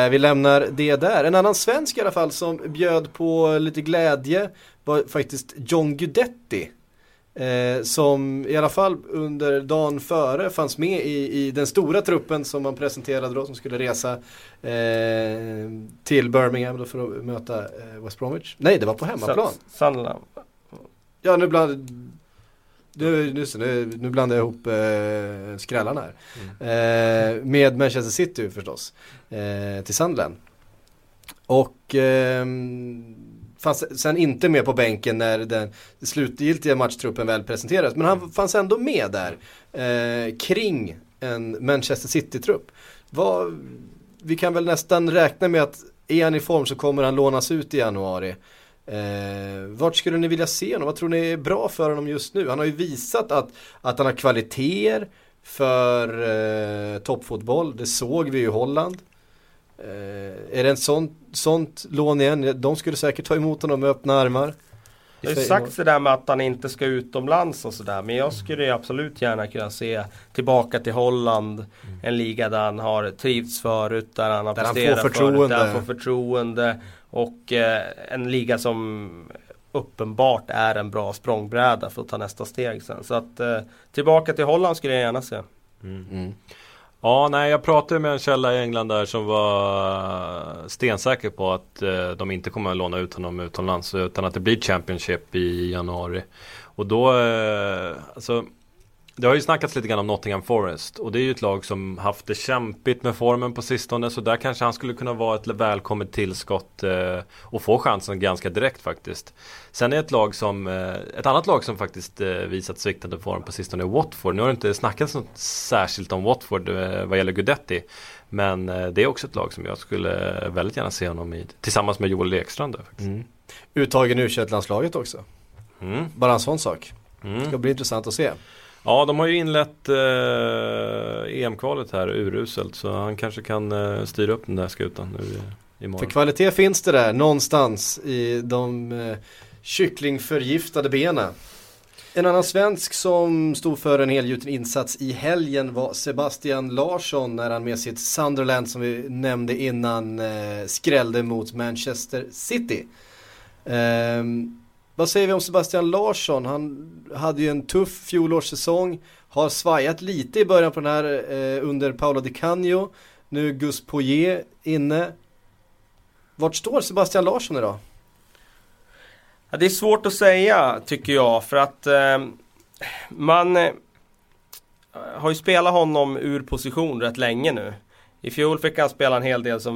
Eh, vi lämnar det där. En annan svensk i alla fall som bjöd på lite glädje var faktiskt John Guidetti. Eh, som i alla fall under dagen före fanns med i, i den stora truppen som man presenterade då som skulle resa eh, till Birmingham då för att möta eh, West Bromwich. Nej, det var på hemmaplan. Sunderland. Ja, nu bland nu, nu, nu, nu blandar jag ihop eh, skrällarna här. Mm. Eh, med Manchester City förstås. Eh, till Sunderland. Och eh, fanns sen inte med på bänken när den slutgiltiga matchtruppen väl presenterades. Men han fanns ändå med där. Eh, kring en Manchester City-trupp. Vi kan väl nästan räkna med att är han i form så kommer han lånas ut i januari. Eh, vart skulle ni vilja se honom? Vad tror ni är bra för honom just nu? Han har ju visat att, att han har kvaliteter för eh, toppfotboll. Det såg vi i Holland. Eh, är det en sån, sånt lån igen? De skulle säkert ta emot honom med öppna armar. Det har ju sagts det där med att han inte ska utomlands och sådär. Men jag skulle absolut gärna kunna se tillbaka till Holland. Mm. En liga där han har trivts förut. Där han har där presterat han får förtroende. Förut, där han får förtroende. Och eh, en liga som uppenbart är en bra språngbräda för att ta nästa steg sen. Så att eh, tillbaka till Holland skulle jag gärna se. Mm. Mm. Ja, nej, jag pratade med en källa i England där som var eh, stensäker på att eh, de inte kommer att låna ut honom utomlands utan att det blir Championship i januari. Och då, eh, alltså det har ju snackats lite grann om Nottingham Forest och det är ju ett lag som haft det kämpigt med formen på sistone så där kanske han skulle kunna vara ett välkommet tillskott eh, och få chansen ganska direkt faktiskt. Sen är ett lag som, eh, ett annat lag som faktiskt eh, visat sviktande form på sistone är Watford. Nu har det inte snackats något särskilt om Watford eh, vad gäller Gudetti. Men eh, det är också ett lag som jag skulle väldigt gärna se honom i tillsammans med Joel Ekstrand. Mm. Uttagen ur landslaget också. Mm. Bara en sån sak. Mm. Det ska bli intressant att se. Ja, de har ju inlett eh, EM-kvalet här uruselt så han kanske kan eh, styra upp den där skutan nu i, imorgon. För kvalitet finns det där någonstans i de eh, kycklingförgiftade benen. En annan svensk som stod för en helgjuten insats i helgen var Sebastian Larsson när han med sitt Sunderland som vi nämnde innan eh, skrällde mot Manchester City. Ehm, vad säger vi om Sebastian Larsson? Han hade ju en tuff fjolårssäsong. Har svajat lite i början på den här eh, under Paolo Di Canio. Nu Gus Poirier inne. Vart står Sebastian Larsson idag? Ja, det är svårt att säga tycker jag för att eh, man eh, har ju spelat honom ur position rätt länge nu I fjol fick han spela en hel del som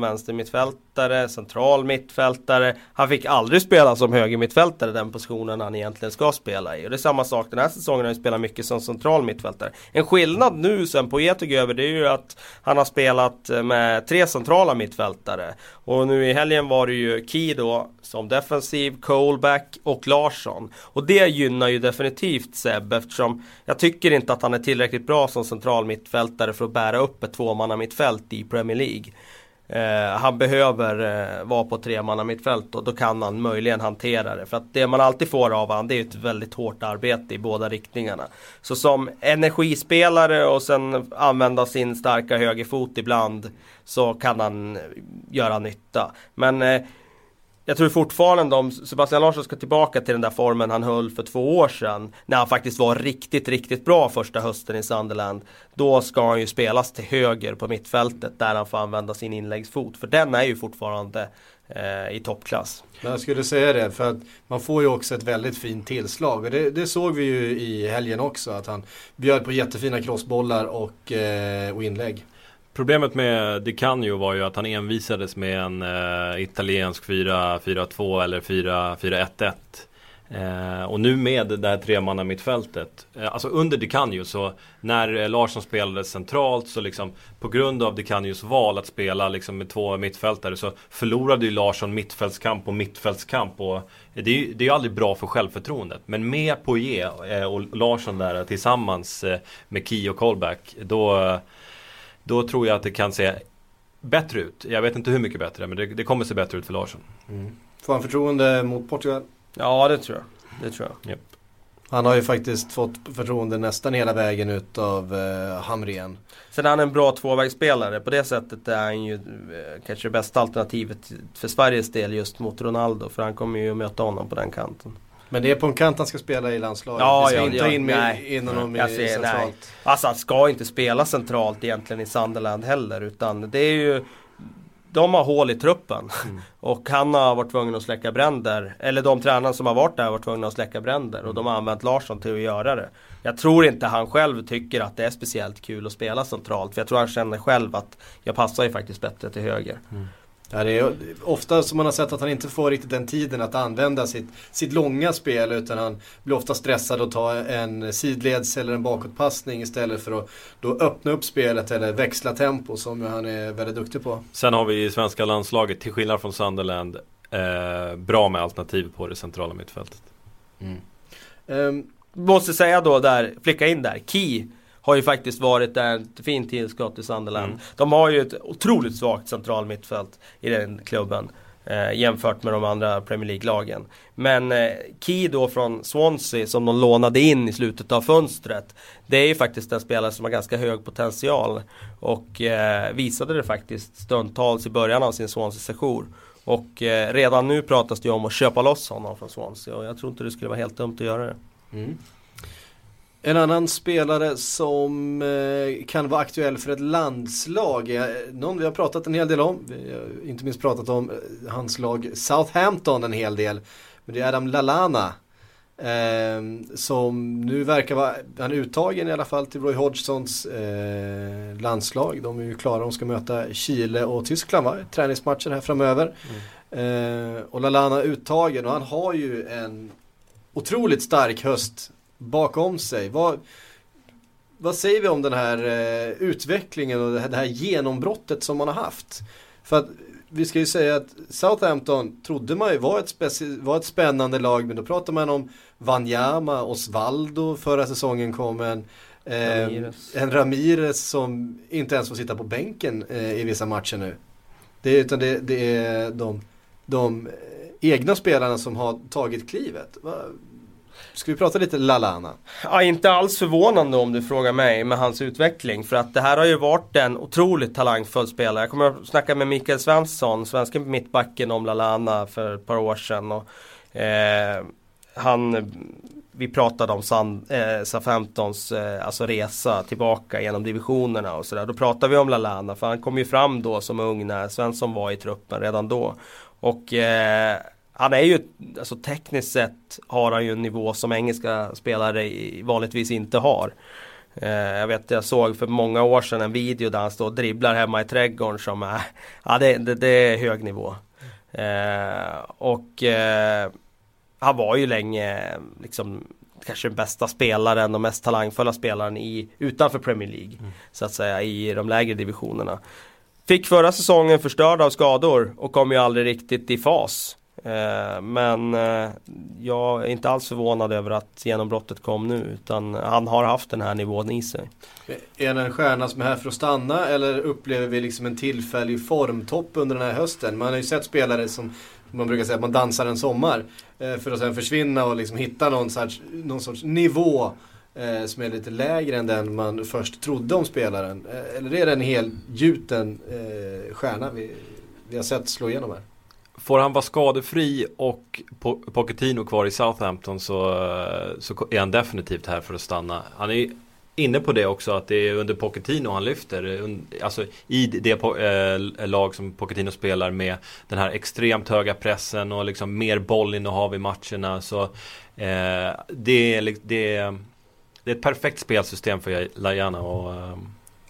mittfältare, central mittfältare. Han fick aldrig spela som högermittfältare, den positionen han egentligen ska spela i. Och det är samma sak den här säsongen, han spelar mycket som central mittfältare. En skillnad nu sen på tog över, det är ju att han har spelat eh, med tre centrala mittfältare. Och nu i helgen var det ju Key då som defensiv, Colback och Larsson. Och det gynnar ju definitivt Seb eftersom jag tycker inte att han är tillräckligt bra som central mittfältare för att bära upp ett tvåmannamittfält i Premier League. Eh, han behöver eh, vara på tremanna mittfält och då kan han möjligen hantera det. För att det man alltid får av honom det är ett väldigt hårt arbete i båda riktningarna. Så som energispelare och sen använda sin starka högerfot ibland så kan han eh, göra nytta. Men eh, jag tror fortfarande om Sebastian Larsson ska tillbaka till den där formen han höll för två år sedan. När han faktiskt var riktigt, riktigt bra första hösten i Sunderland. Då ska han ju spelas till höger på mittfältet där han får använda sin inläggsfot. För den är ju fortfarande eh, i toppklass. jag skulle säga det, för att man får ju också ett väldigt fint tillslag. Och det, det såg vi ju i helgen också, att han bjöd på jättefina crossbollar och, eh, och inlägg. Problemet med Di Canio var ju att han envisades med en eh, italiensk 4-4-2 eller 4-4-1-1. Eh, och nu med det här tremanna mittfältet. Eh, alltså under Di Canio så när Larsson spelade centralt så liksom på grund av Di Canios val att spela liksom med två mittfältare så förlorade ju Larsson mittfältskamp och mittfältskamp. Och det är ju det är aldrig bra för självförtroendet. Men med Poirier eh, och Larsson där tillsammans eh, med Key och Colback då då tror jag att det kan se bättre ut. Jag vet inte hur mycket bättre, men det, det kommer se bättre ut för Larsson. Mm. Får han förtroende mot Portugal? Ja, det tror jag. Det tror jag. Yep. Han har ju faktiskt fått förtroende nästan hela vägen utav eh, Hamren. Sen är han en bra tvåvägsspelare. På det sättet är han ju eh, kanske det bästa alternativet för Sveriges del just mot Ronaldo. För han kommer ju att möta honom på den kanten. Men det är på en kant han ska spela i landslaget. Ja, Vi ska ja, inte ja, in med, nej. in honom i ser, centralt. nej. Alltså han ska inte spela centralt egentligen i Sunderland heller. Utan det är ju de har hål i truppen. Mm. Och han har varit tvungen att släcka bränder. Eller de tränare som har varit där har varit tvungna att släcka bränder. Och de har använt Larsson till att göra det. Jag tror inte han själv tycker att det är speciellt kul att spela centralt. För jag tror han känner själv att jag passar ju faktiskt bättre till höger. Ja, det är ofta som man har sett att han inte får riktigt den tiden att använda sitt, sitt långa spel utan han blir ofta stressad och tar en sidleds eller en bakåtpassning istället för att då öppna upp spelet eller växla tempo som han är väldigt duktig på. Sen har vi i svenska landslaget, till skillnad från Sunderland, eh, bra med alternativ på det centrala mittfältet. Um, Måste säga då där, flicka in där, Key har ju faktiskt varit ett fint tillskott i Sunderland. Mm. De har ju ett otroligt svagt central mittfält i den klubben. Eh, jämfört med de andra Premier League-lagen. Men eh, Key då från Swansea som de lånade in i slutet av fönstret. Det är ju faktiskt en spelare som har ganska hög potential. Och eh, visade det faktiskt stundtals i början av sin Swansea-sejour. Och eh, redan nu pratas det ju om att köpa loss honom från Swansea. Och jag tror inte det skulle vara helt dumt att göra det. Mm. En annan spelare som eh, kan vara aktuell för ett landslag, är någon vi har pratat en hel del om. Vi har inte minst pratat om eh, hans lag Southampton en hel del. Men det är Adam Lallana. Eh, som nu verkar vara, han är uttagen i alla fall till Roy Hodgsons eh, landslag. De är ju klara, de ska möta Chile och Tyskland va? Träningsmatcher här framöver. Eh, och Lallana är uttagen och han har ju en otroligt stark höst bakom sig. Vad, vad säger vi om den här eh, utvecklingen och det här, det här genombrottet som man har haft? För att vi ska ju säga att Southampton trodde man ju var ett, var ett spännande lag men då pratar man om Wanyama, Osvaldo förra säsongen kom en eh, Ramirez. en Ramirez som inte ens får sitta på bänken eh, i vissa matcher nu. Det, är- utan det, det är de, de eh, egna spelarna som har tagit klivet. Va? Ska vi prata lite Lalana? Ja, inte alls förvånande om du frågar mig med hans utveckling. För att det här har ju varit en otroligt talangfull spelare. Jag kommer att snacka med Mikael Svensson, svenska mittbacken om Lalana för ett par år sedan. Och, eh, han, vi pratade om San, eh, Southamptons eh, alltså resa tillbaka genom divisionerna och sådär. Då pratade vi om Lalana för han kom ju fram då som ung när Svensson var i truppen redan då. Och eh, han är ju, alltså tekniskt sett har han ju en nivå som engelska spelare vanligtvis inte har. Eh, jag vet jag såg för många år sedan en video där han står och dribblar hemma i trädgården som är, ja det, det, det är hög nivå. Eh, och eh, han var ju länge liksom kanske den bästa spelaren och mest talangfulla spelaren i, utanför Premier League. Mm. Så att säga i de lägre divisionerna. Fick förra säsongen förstörd av skador och kom ju aldrig riktigt i fas. Eh, men eh, jag är inte alls förvånad över att genombrottet kom nu utan han har haft den här nivån i sig. Är det en stjärna som är här för att stanna eller upplever vi liksom en tillfällig formtopp under den här hösten? Man har ju sett spelare som man brukar säga att man dansar en sommar eh, för att sen försvinna och liksom hitta någon sorts, någon sorts nivå som är lite lägre än den man först trodde om spelaren. Eller är det en helgjuten stjärna vi, vi har sett slå igenom här? Får han vara skadefri och Pochettino kvar i Southampton så, så är han definitivt här för att stanna. Han är inne på det också att det är under Pochettino han lyfter. Alltså i det eh, lag som Pochettino spelar med den här extremt höga pressen och liksom mer bollinnehav i matcherna. Så eh, det, är, det, är, det är ett perfekt spelsystem för Lajana. Och, eh,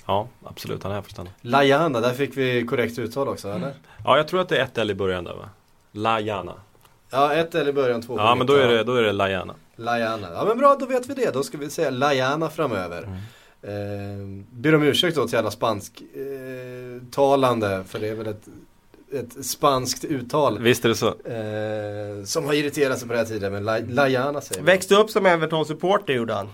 Ja, absolut. Han är här för att stanna. Lajana, där fick vi korrekt uttal också, mm. eller? Ja, jag tror att det är ett L i början där va? Lajana. Ja, ett L i början, två Ja, men då är det, då är det Lajana. Lajana. Ja, men bra, då vet vi det. Då ska vi säga Lajana framöver. Mm. Eh, ber om ursäkt då till alla spansktalande, eh, för det är väl ett ett spanskt uttal. Visst är det så. Eh, som har irriterat sig på den här tiden, men Lajana säger Växte upp som Everton-supporter gjorde han.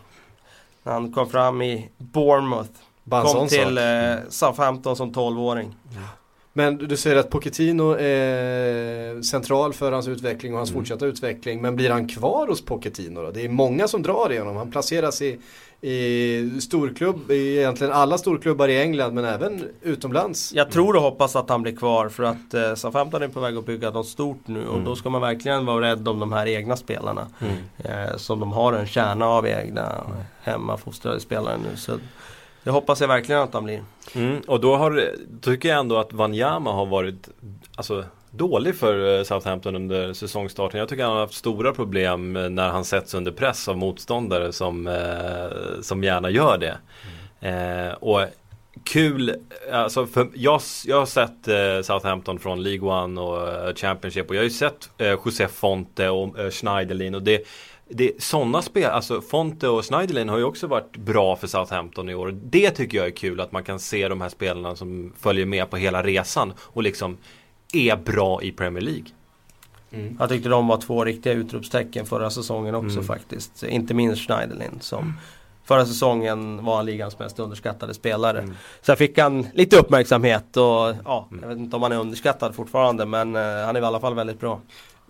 När han kom fram i Bournemouth. Kom till eh, Southampton som 12-åring. Ja. Men du säger att Pochettino är central för hans utveckling och hans mm. fortsatta utveckling. Men blir han kvar hos Pochettino då? Det är många som drar igenom. Han placeras i, i storklubb, i egentligen alla storklubbar i England men även utomlands. Jag tror och hoppas att han blir kvar för att eh, Southampton är på väg att bygga något stort nu och mm. då ska man verkligen vara rädd om de här egna spelarna. Mm. Eh, som de har en kärna av egna hemmafostrade spelare nu. Så det hoppas jag verkligen att han blir. Mm, och då har, tycker jag ändå att Wanyama har varit alltså, dålig för eh, Southampton under säsongstarten. Jag tycker han har haft stora problem när han sätts under press av motståndare som, eh, som gärna gör det. Mm. Eh, och kul, alltså för jag, jag har sett eh, Southampton från League One och eh, Championship och jag har ju sett eh, José Fonte och eh, Schneiderlin och det det, sådana spel, alltså Fonte och Schneiderlin har ju också varit bra för Southampton i år. Det tycker jag är kul att man kan se de här spelarna som följer med på hela resan och liksom är bra i Premier League. Mm. Jag tyckte de var två riktiga utropstecken förra säsongen också mm. faktiskt. Inte minst Schneiderlin som mm. Förra säsongen var ligans mest underskattade spelare. Mm. Sen fick han lite uppmärksamhet och ja, jag vet inte om han är underskattad fortfarande men uh, han är i alla fall väldigt bra.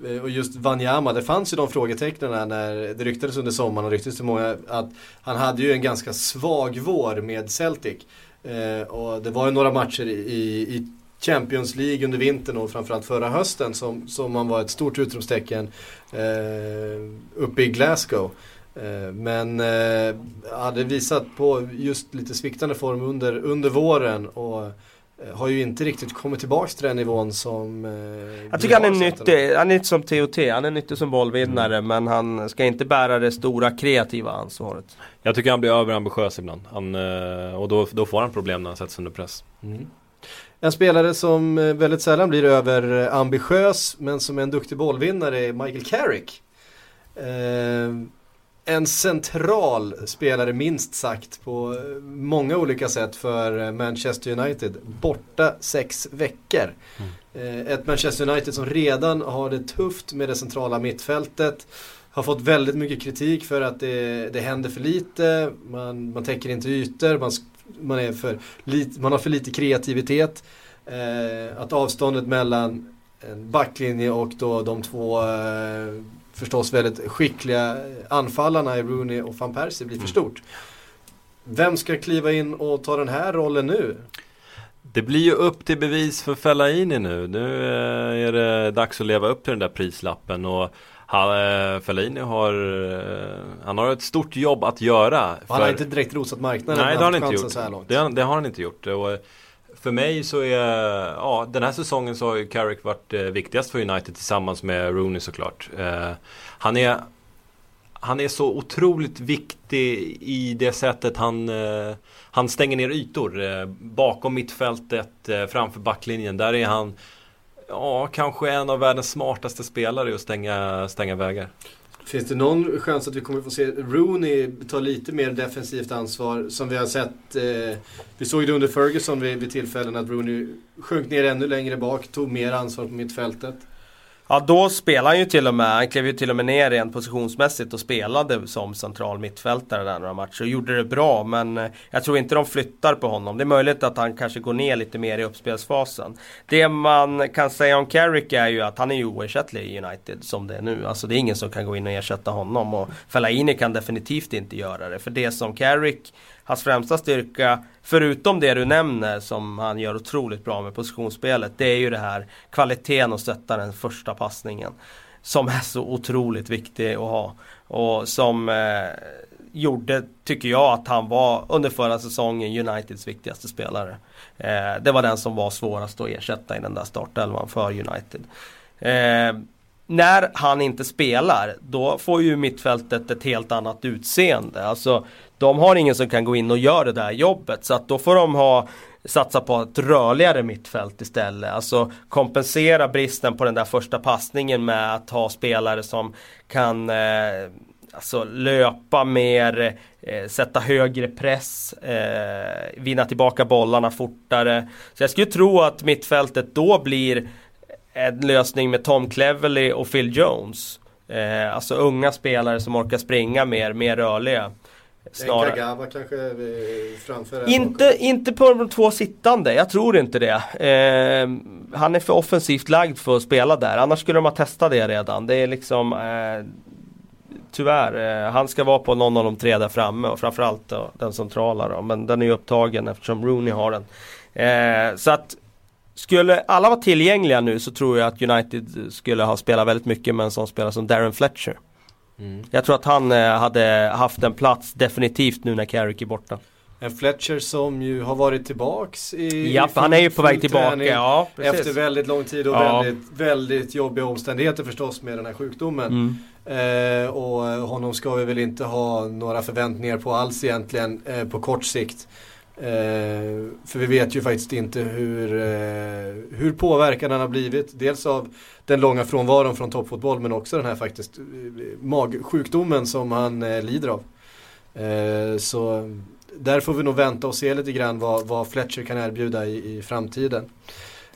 Eh, och just Wanyama, det fanns ju de frågetecknen när det ryktades under sommaren och ryktades till många att han hade ju en ganska svag vår med Celtic. Eh, och det var ju några matcher i, i Champions League under vintern och framförallt förra hösten som, som man var ett stort utropstecken eh, uppe i Glasgow. Eh, men eh, hade visat på just lite sviktande form under, under våren och har ju inte riktigt kommit tillbaka till den nivån som eh, Jag tycker han är nyttig, han är inte som TOT, han är nyttig som bollvinnare mm. men han ska inte bära det stora kreativa ansvaret. Jag tycker han blir överambitiös ibland han, eh, och då, då får han problem när han sätts under press. Mm. En spelare som eh, väldigt sällan blir överambitiös men som är en duktig bollvinnare är Michael Carrick. Eh, en central spelare minst sagt på många olika sätt för Manchester United. Borta sex veckor. Mm. Ett Manchester United som redan har det tufft med det centrala mittfältet. Har fått väldigt mycket kritik för att det, det händer för lite, man, man täcker inte ytor, man, man, är för lit, man har för lite kreativitet. Eh, att avståndet mellan en backlinje och då de två eh, förstås väldigt skickliga anfallarna i Rooney och van Persie blir för stort. Vem ska kliva in och ta den här rollen nu? Det blir ju upp till bevis för Fellaini nu. Nu eh, är det dags att leva upp till den där prislappen och han, eh, Fellaini har, eh, han har ett stort jobb att göra. För... Han har inte direkt rosat marknaden. Nej, det har han inte gjort. Det, det, har han inte gjort. Och för mig så är, ja den här säsongen så har ju Carrick varit eh, viktigast för United tillsammans med Rooney såklart. Eh, han är han är så otroligt viktig i det sättet han, eh, han stänger ner ytor. Eh, bakom mittfältet, eh, framför backlinjen. Där är han ja, kanske en av världens smartaste spelare i att stänga, stänga vägar. Finns det någon chans att vi kommer få se Rooney ta lite mer defensivt ansvar som vi har sett? Eh, vi såg det under Ferguson vid, vid tillfällen att Rooney sjönk ner ännu längre bak, tog mer ansvar på mittfältet. Ja då spelade han ju till och med, han klev ju till och med ner rent positionsmässigt och spelade som central mittfältare där några matcher och gjorde det bra men eh, jag tror inte de flyttar på honom. Det är möjligt att han kanske går ner lite mer i uppspelsfasen. Det man kan säga om Carrick är ju att han är ju oersättlig i United som det är nu. Alltså det är ingen som kan gå in och ersätta honom och Fellaini kan definitivt inte göra det. För det som Carrick hans främsta styrka, förutom det du nämner som han gör otroligt bra med positionsspelet, det är ju det här kvaliteten och stötta den första passningen. Som är så otroligt viktig att ha. Och som eh, gjorde, tycker jag, att han var under förra säsongen Uniteds viktigaste spelare. Eh, det var den som var svårast att ersätta i den där startelvan för United. Eh, när han inte spelar, då får ju mittfältet ett helt annat utseende. Alltså, de har ingen som kan gå in och göra det där jobbet. Så att då får de ha satsa på ett rörligare mittfält istället. Alltså kompensera bristen på den där första passningen med att ha spelare som kan eh, alltså löpa mer, eh, sätta högre press, eh, vinna tillbaka bollarna fortare. Så jag skulle tro att mittfältet då blir en lösning med Tom Cleverley och Phil Jones. Eh, alltså unga spelare som orkar springa mer, mer rörliga. Snarare. Kagawa kanske framför inte, inte på de två sittande, jag tror inte det. Eh, han är för offensivt lagd för att spela där, annars skulle de ha testat det redan. Det är liksom eh, Tyvärr, eh, han ska vara på någon av de tre där framme och framförallt då, den centrala då. Men den är ju upptagen eftersom Rooney har den. Eh, så att skulle alla vara tillgängliga nu så tror jag att United skulle ha spelat väldigt mycket med en sån spelare som Darren Fletcher. Mm. Jag tror att han eh, hade haft en plats definitivt nu när Carrick är borta. En Fletcher som ju har varit tillbaks i Ja, han är ju på väg tillbaka. Ja, efter väldigt lång tid och ja. väldigt, väldigt jobbiga omständigheter förstås med den här sjukdomen. Mm. Eh, och honom ska vi väl inte ha några förväntningar på alls egentligen eh, på kort sikt. Eh, för vi vet ju faktiskt inte hur, eh, hur påverkad han har blivit. Dels av den långa frånvaron från toppfotboll men också den här faktiskt eh, magsjukdomen som han eh, lider av. Eh, så där får vi nog vänta och se lite grann vad, vad Fletcher kan erbjuda i, i framtiden.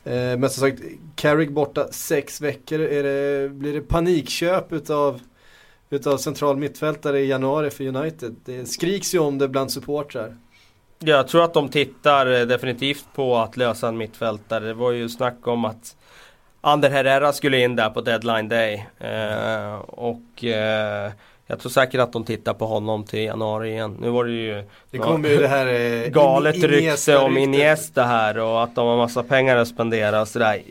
Eh, men som sagt, Carrick borta sex veckor. Är det, blir det panikköp utav, utav central mittfältare i januari för United? Det skriks ju om det bland supportrar. Jag tror att de tittar eh, definitivt på att lösa en mittfältare. Det var ju snack om att Ander Herrera skulle in där på deadline day. Eh, och eh, jag tror säkert att de tittar på honom till januari igen. Nu var det ju Det kommer ju det här eh, galet in, rykte om Iniesta här och att de har massa pengar att spendera och sådär.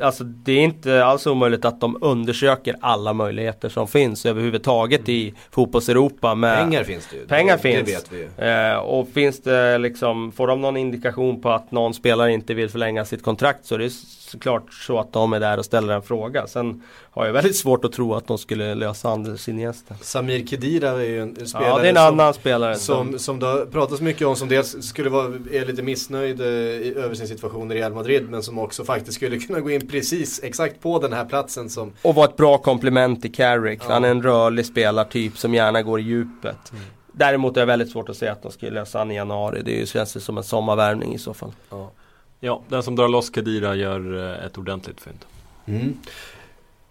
Alltså det är inte alls omöjligt att de undersöker alla möjligheter som finns överhuvudtaget i fotbolls-Europa. Pengar finns det ju. Pengar det, finns. Det vet vi ju. Eh, och finns det liksom, får de någon indikation på att någon spelare inte vill förlänga sitt kontrakt så är det såklart så att de är där och ställer en fråga. Sen har jag väldigt svårt att tro att de skulle lösa Anders Iniesta. Samir Khedira är ju en spelare Ja det är en som, annan spelare. Som, som det har pratats mycket om som dels skulle vara, är lite missnöjd eh, över sin situation i Real Madrid men som också faktiskt skulle kunna gå in precis exakt på den här platsen som Och vara ett bra komplement till Carrick. Ja. Han är en rörlig spelartyp som gärna går i djupet. Mm. Däremot är det väldigt svårt att säga att de skulle lösa han i januari. Det känns som en sommarvärvning i så fall. Ja ja, den som drar loss Kadira gör eh, ett ordentligt fynd. Mm.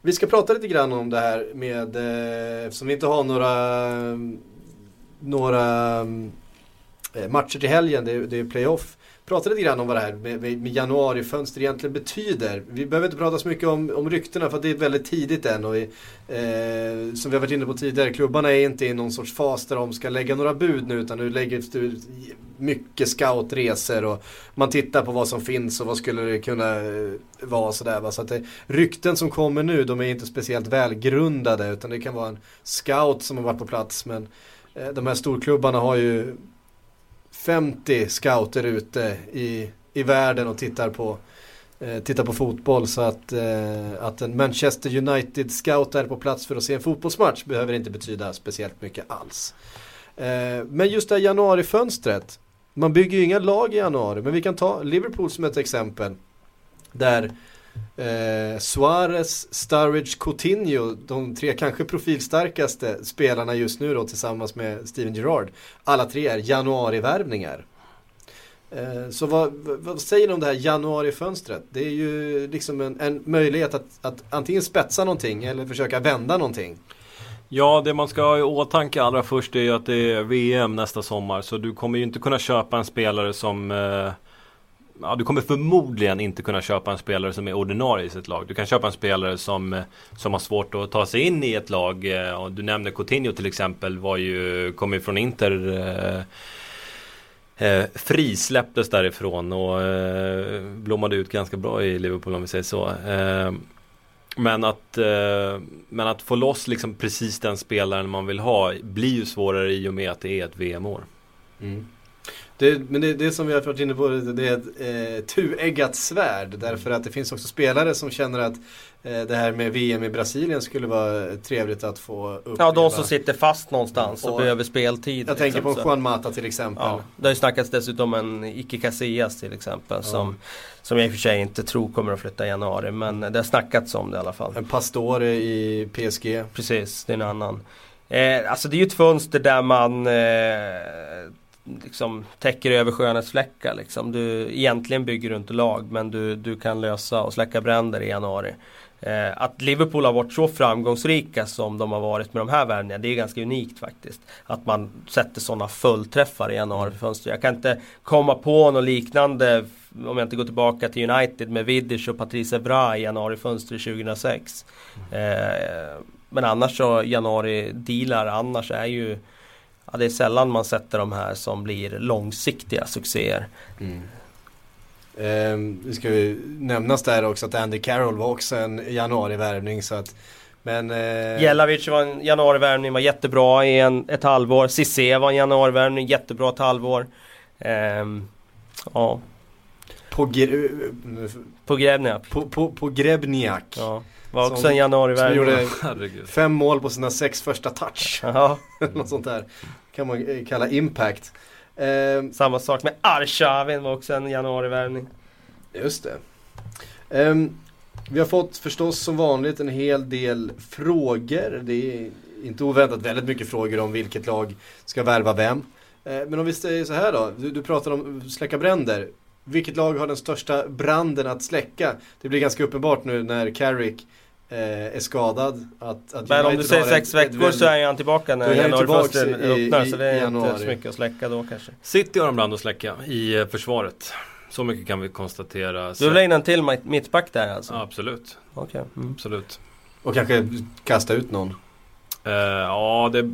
Vi ska prata lite grann om det här med, eh, eftersom vi inte har några, några eh, matcher till helgen, det är, det är playoff. Prata lite grann om vad det här med, med, med januarifönster egentligen betyder. Vi behöver inte prata så mycket om, om ryktena för det är väldigt tidigt än. Och vi, eh, som vi har varit inne på tidigare, klubbarna är inte i någon sorts fas där de ska lägga några bud nu utan nu lägger du mycket scoutresor och man tittar på vad som finns och vad skulle det kunna eh, vara sådär. Så att det, rykten som kommer nu de är inte speciellt välgrundade utan det kan vara en scout som har varit på plats men eh, de här storklubbarna har ju 50 scouter ute i, i världen och tittar på eh, tittar på fotboll så att, eh, att en Manchester United scout är på plats för att se en fotbollsmatch behöver inte betyda speciellt mycket alls. Eh, men just det här januarifönstret, man bygger ju inga lag i januari men vi kan ta Liverpool som ett exempel. Där Eh, Suarez, Sturridge, Coutinho, de tre kanske profilstarkaste spelarna just nu då tillsammans med Steven Gerrard. Alla tre är januarivärvningar. Eh, så vad, vad, säger ni om det här januarifönstret? Det är ju liksom en, en möjlighet att, att antingen spetsa någonting eller försöka vända någonting. Ja, det man ska ha i åtanke allra först är ju att det är VM nästa sommar. Så du kommer ju inte kunna köpa en spelare som eh, ja, du kommer förmodligen inte kunna köpa en spelare som är ordinarie i sitt lag. Du kan köpa en spelare som, eh, som har svårt att ta sig in i ett lag. Eh, och du nämnde Coutinho till exempel, var ju, kom ju från Inter. Eh, eh, frisläpptes därifrån och eh, blommade ut ganska bra i Liverpool om vi säger så. Eh, men att, eh, men att få loss liksom precis den spelaren man vill ha blir ju svårare i och med att det är ett VM-år. Mm. Det, men det, det som vi har varit inne på, det är ett eh, tueggat svärd. Därför att det finns också spelare som känner att eh, det här med VM i Brasilien skulle vara trevligt att få uppleva. Ja, de som sitter fast någonstans och, och behöver speltid. Jag tänker liksom, på Juan Mata till exempel. Ja, det har ju snackats dessutom om en Ike Casillas till exempel. Ja. Som, som jag i och för sig inte tror kommer att flytta i januari. Men det har snackats om det i alla fall. En Pastore i PSG. Precis, det är en annan. Eh, alltså det är ju ett fönster där man eh, liksom täcker över skönhetsfläckar. Liksom. Du, egentligen bygger du inte lag men du, du kan lösa och släcka bränder i januari. Eh, att Liverpool har varit så framgångsrika som de har varit med de här värvningarna, det är ganska unikt faktiskt. Att man sätter sådana fullträffar i januarifönstret. Jag kan inte komma på något liknande om jag inte går tillbaka till United med Vidic och Patrice Evra i januarifönstret 2006. Eh, men annars så januari-dealar annars är ju ja, det är sällan man sätter de här som blir långsiktiga succéer. Mm. Eh, det ska ju nämnas där också att Andy Carroll var också en januarivärvning så att men, eh... Jelavic var en januarivärvning, var jättebra i en, ett halvår. Cissé var en januarivärvning, jättebra ett halvår. Eh, ja. På, gre på Grebniak. På, på, på Grebniak. Ja. Var också som, en januarivärvning. Som gjorde fem mål på sina sex första touch. Något sånt där. Kan man eh, kalla impact. Eh, Samma sak med Arshavin var också en januarivärvning. Just det. Eh, vi har fått förstås som vanligt en hel del frågor. Det är inte oväntat väldigt mycket frågor om vilket lag ska värva vem. Eh, men om vi säger så här då. Du, du pratar om släcka bränder. Vilket lag har den största branden att släcka? Det blir ganska uppenbart nu när Carrick är skadad. Att, att Men om du säger sex veckor så är han tillbaka när januarifönstret öppnar. Så det är januari. inte så mycket att släcka då kanske. City har en brand att släcka i eh, försvaret. Så mycket kan vi konstatera. Du vill in en till mittback där alltså? Ja, absolut. Okay. Mm. Absolut. Och kanske kasta ut någon? Uh, ja, det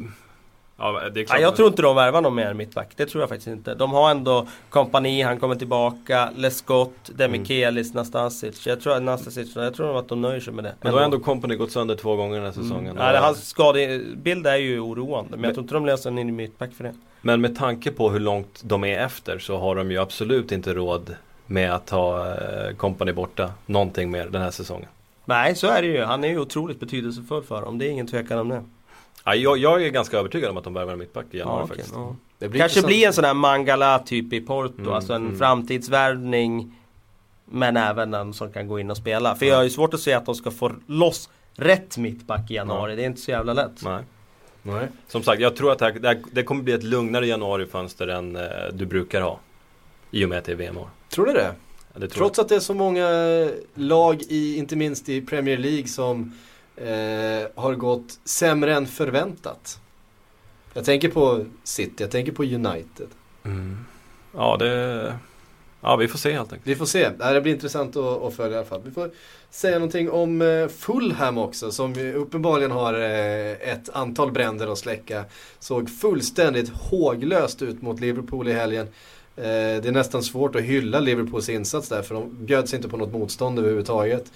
Ja, det är klart. Ja, jag tror inte de värvar någon mer mittback. Det tror jag faktiskt inte. De har ändå kompani, han kommer tillbaka, Lescott, Demichelis, mm. Nastasic. Jag tror, Nastasic, jag tror att de nöjer sig med det. Men då har ändå kompani gått sönder två gånger den här mm. säsongen. Mm. Ja, hans skadebild är ju oroande. Men, men jag tror inte de löser en in mittback för det. Men med tanke på hur långt de är efter så har de ju absolut inte råd med att ha kompani eh, borta någonting mer den här säsongen. Nej, så är det ju. Han är ju otroligt betydelsefull för dem. Det är ingen tvekan om det. Ja, jag, jag, är ganska övertygad om att de värvar mittback i januari ja, okay, faktiskt. Ja. Det blir Kanske blir en sån här Mangala typ i Porto, mm, alltså en mm. framtidsvärvning. Men även en som kan gå in och spela. För ja. jag har ju svårt att se att de ska få loss rätt mittback i januari. Ja. Det är inte så jävla lätt. Nej. Nej. Som sagt, jag tror att det, här, det, här, det kommer bli ett lugnare januarifönster än eh, du brukar ha. I och med att det är VM-år. Tror du det? Ja, det Trots jag. att det är så många lag, i, inte minst i Premier League, som eh, har gått sämre än förväntat. Jag tänker på City, jag tänker på United. Mm. Ja, det... Ja, vi får se helt enkelt. Vi får se. Det blir intressant att, att följa i alla fall. Vi får säga någonting om eh, Fulham också, som uppenbarligen har eh, ett antal bränder att släcka. Såg fullständigt håglöst ut mot Liverpool i helgen. Eh, det är nästan svårt att hylla Liverpools insats där, för de bjöds inte på något motstånd överhuvudtaget.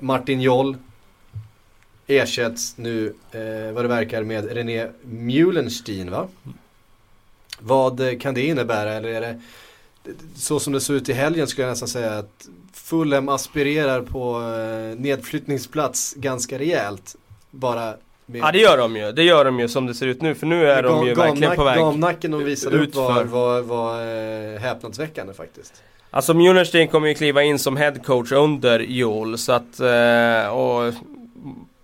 Martin Joll ersätts nu eh, vad det verkar med René Mulenstein va? Vad kan det innebära eller är det så som det såg ut i helgen skulle jag nästan säga att Fulham aspirerar på eh, nedflyttningsplats ganska rejält. Bara med Ja det gör de ju, det gör de ju som det ser ut nu för nu är de ju verkligen på väg Gamnacken de visade upp var, var, var eh, häpnadsväckande faktiskt. Alltså Mjölnerstein kommer ju kliva in som headcoach under Joel så att eh, och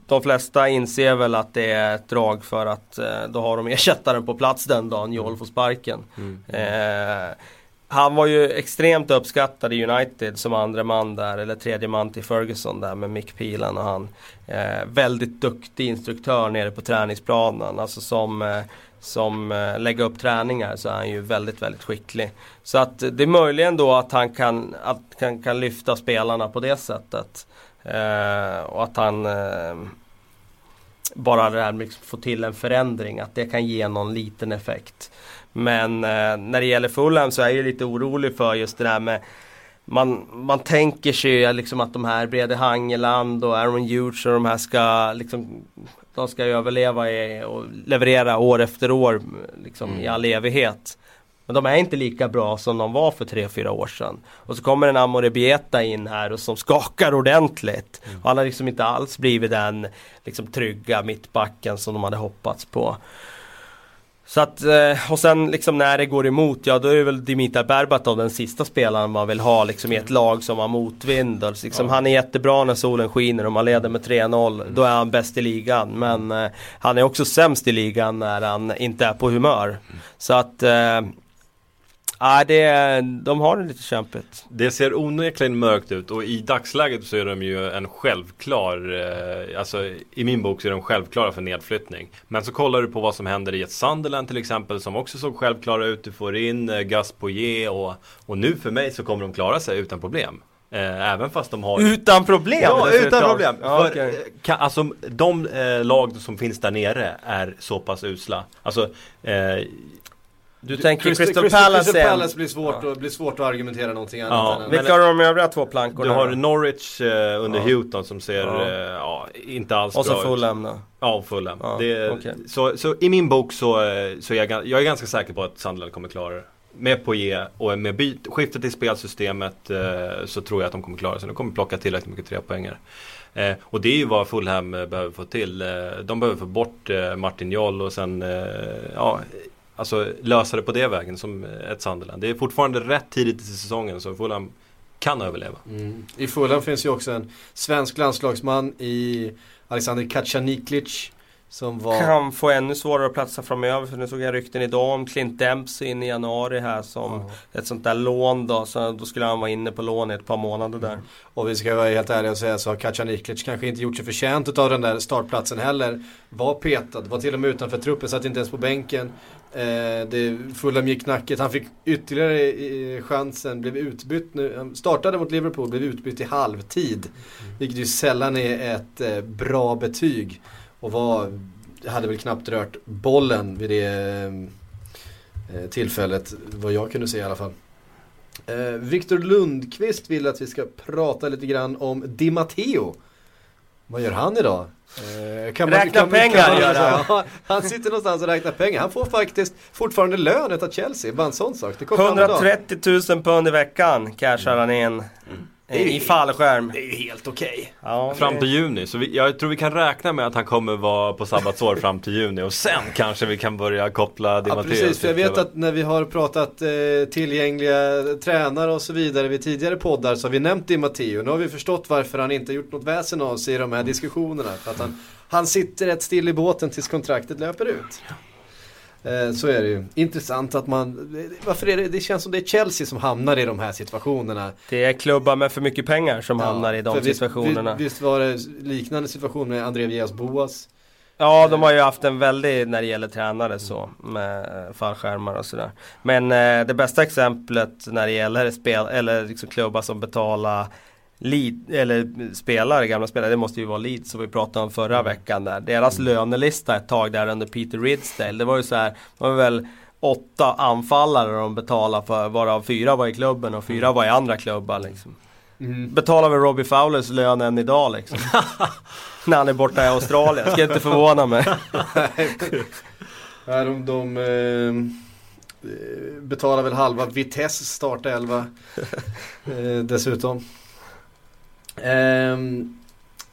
de flesta inser väl att det är ett drag för att eh, då har de ersättaren på plats den dagen Joel får sparken. Mm. Eh, han var ju extremt uppskattad i United som andra man där, eller tredje man till Ferguson där med Mick Peelan och han. Eh, väldigt duktig instruktör nere på träningsplanen. Alltså som, eh, som eh, lägger upp träningar så är han ju väldigt, väldigt skicklig. Så att det är möjligen då att han kan, att kan, kan lyfta spelarna på det sättet. Eh, och att han eh, bara det här med att få till en förändring, att det kan ge någon liten effekt. Men eh, när det gäller Fulham så är jag lite orolig för just det där med man, man tänker sig liksom att de här Brede Hangeland och Aaron Hughes och de här ska liksom De ska överleva i, och leverera år efter år liksom mm. i all evighet. Men de är inte lika bra som de var för 3-4 år sedan. Och så kommer en Amore Bieta in här och som skakar ordentligt. Mm. Och han har liksom inte alls blivit den liksom, trygga mittbacken som de hade hoppats på. Så att, eh, och sen liksom när det går emot, ja då är väl Dimitar Berbatov den sista spelaren man vill ha liksom i ett lag som har motvind. Liksom, ja. Han är jättebra när solen skiner och man leder med 3-0. Då är han bäst i ligan. Men eh, han är också sämst i ligan när han inte är på humör. Mm. Så att eh, Ja, det, de har det lite kämpigt. Det ser onekligen mörkt ut och i dagsläget så är de ju en självklar, eh, alltså i min bok så är de självklara för nedflyttning. Men så kollar du på vad som händer i ett Sunderland till exempel som också såg självklara ut. Du får in eh, Gus Poirier och, och nu för mig så kommer de klara sig utan problem. Eh, även fast de har Utan problem? Ja, utan problem! Ja, För, okay. kan, alltså de eh, lag som finns där nere är så pass usla Alltså eh, du, tänker Crystal, Crystal Palace Crystal Palace blir svårt, ja. blir svårt att argumentera någonting annat ja. än Vilka av de övriga två plankorna? Du har Norwich eh, under ja. Houghton som ser ja. Eh, ja inte alls och bra ut. Och så Fulham då? Ja, Fulham. Ja, det, okay. så, så i min bok så, eh, så är jag, jag är ganska säker på att Sunderland kommer klara det. Med Poirier och med byt, skiftet i spelsystemet eh, så tror jag att de kommer klara sig. De kommer plocka tillräckligt mycket trepoängare. Eh, och det är ju vad Fulham eh, behöver få till. Eh, de behöver få bort eh, Martin Joll och sen ja, Alltså lösa det på det vägen som ett Sunderland. Det är fortfarande rätt tidigt i säsongen så Fulham kan överleva. Mm. I Fulham finns ju också en svensk landslagsman i Alexander Kacaniklic. Som var... Kan få ännu svårare att platsa framöver för nu såg jag rykten idag om Clint Dempsey in i januari här som mm. ett sånt där lån då. Så då skulle han vara inne på lån i ett par månader där. Och vi ska vara helt ärliga och säga så har Kacaniklic kanske inte gjort sig förtjänt av den där startplatsen heller. Var petad, var till och med utanför truppen, satt inte ens på bänken. Eh, det Fulham gick knackigt. Han fick ytterligare chansen, blev utbytt nu. Han startade mot Liverpool, blev utbytt i halvtid. Mm. Vilket ju sällan är ett eh, bra betyg. Och var, hade väl knappt rört bollen vid det eh, tillfället. Vad jag kunde se i alla fall. Eh, Viktor Lundqvist vill att vi ska prata lite grann om Di Matteo. Vad gör han idag? Eh, kan man, räkna kan, pengar kan gör han. han sitter någonstans och räknar pengar. Han får faktiskt fortfarande lön av Chelsea. Bara en sån sak. Det 130 000 pund i veckan cashar han in. Mm. I fallskärm. Det är ju helt okej. Okay. Ja, fram till juni. Så vi, jag tror vi kan räkna med att han kommer vara på sabbatsår fram till juni. Och sen kanske vi kan börja koppla Di ja, Precis, för jag vet att när vi har pratat eh, tillgängliga tränare och så vidare vid tidigare poddar så har vi nämnt Di Matteo. Nu har vi förstått varför han inte gjort något väsen av sig i de här diskussionerna. För att han, han sitter rätt still i båten tills kontraktet löper ut. Eh, så är det ju. Intressant att man, varför är det, det känns som det är Chelsea som hamnar i de här situationerna. Det är klubbar med för mycket pengar som ja, hamnar i de situationerna. Visst, visst, var det liknande situation med André Villas Boas? Ja, de har ju haft en väldig, när det gäller tränare så, med fallskärmar och sådär. Men eh, det bästa exemplet när det gäller spel, eller liksom klubbar som betalar Lead, eller spelare, gamla spelare, det måste ju vara Leeds som vi pratade om förra veckan där. Deras lönelista ett tag där under Peter Ridsdale, det var ju så här, det var väl åtta anfallare de betalade för, varav fyra var i klubben och fyra var i andra klubbar liksom. Mm. Betalar väl Robbie Fowlers lön än idag liksom. När han är borta i Australien, ska inte förvåna mig. Nej, de, de, de eh betalar väl halva Vitesse startelva eh, dessutom. Ehm,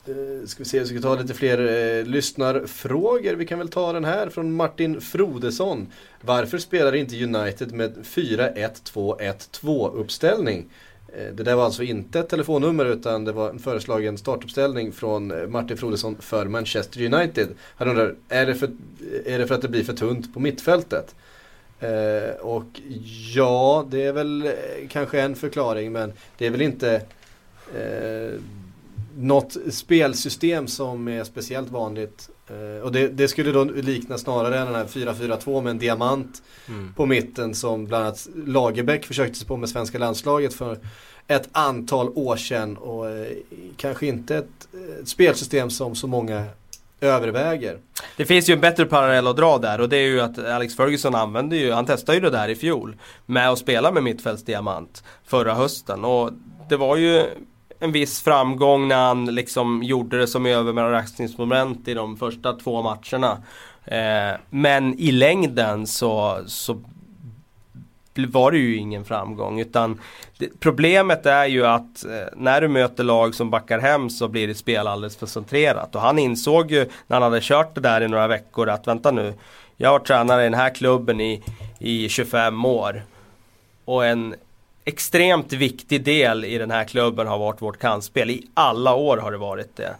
eh, ska vi se, vi ska ta lite fler eh, lyssnarfrågor. Vi kan väl ta den här från Martin Frodesson. Varför spelar inte United med 4-1-2-1-2 uppställning? Eh, det där var alltså inte ett telefonnummer utan det var en föreslagen startuppställning från eh, Martin Frodesson för Manchester United. Han undrar, är det för, är det för att det blir för tunt på mittfältet? Eh, och ja, det är väl kanske en förklaring men det är väl inte eh, något spelsystem som är speciellt vanligt. Eh, och det, det, skulle då likna snarare den här 4-4-2 med en diamant mm. på mitten som bland annat Lagerbäck försökte sig på med svenska landslaget för ett antal år sedan och eh, kanske inte ett, ett spelsystem som så många överväger. Det finns ju en bättre parallell att dra där och det är ju att Alex Ferguson använde ju, han testade ju det där i fjol med att spela med mittfältsdiamant förra hösten och det var ju en viss framgång när han liksom gjorde det som överraskningsmoment i de första två matcherna. Eh, men i längden så, så var det ju ingen framgång utan det, problemet är ju att eh, när du möter lag som backar hem så blir det spel alldeles för centrerat och han insåg ju när han hade kört det där i några veckor att vänta nu jag har tränare i den här klubben i, i 25 år och en extremt viktig del i den här klubben har varit vårt kantspel. I alla år har det varit det.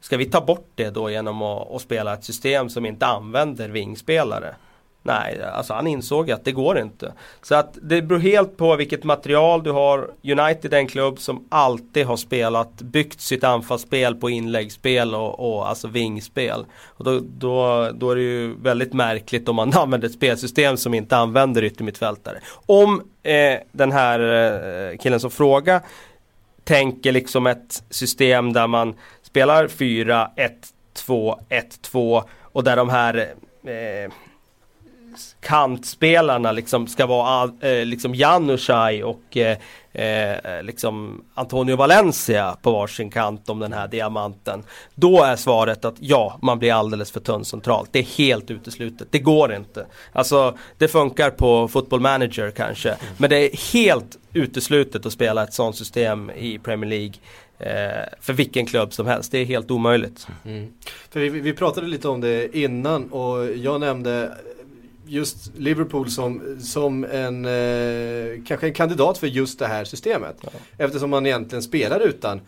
Ska vi ta bort det då genom att, att spela ett system som inte använder vingspelare? Nej, alltså han insåg att det går inte. Så att det beror helt på vilket material du har. United är en klubb som alltid har spelat, byggt sitt anfallsspel på inläggsspel och, och alltså vingspel. Och då, då, då är det ju väldigt märkligt om man använder ett spelsystem som inte använder yttermittfältare. Om eh, den här eh, killen som frågar tänker liksom ett system där man spelar 4, 1, 2, 1, 2 och där de här eh, kantspelarna liksom ska vara eh, liksom Janushaj och eh, eh, liksom Antonio Valencia på varsin kant om den här diamanten. Då är svaret att ja, man blir alldeles för tunn centralt. Det är helt uteslutet. Det går inte. Alltså det funkar på football manager kanske. Men det är helt uteslutet att spela ett sånt system i Premier League. Eh, för vilken klubb som helst. Det är helt omöjligt. Mm. För vi, vi, pratade lite om det innan och jag nämnde just Liverpool som, som en, eh, kanske en kandidat för just det här systemet. Ja. Eftersom man egentligen spelar utan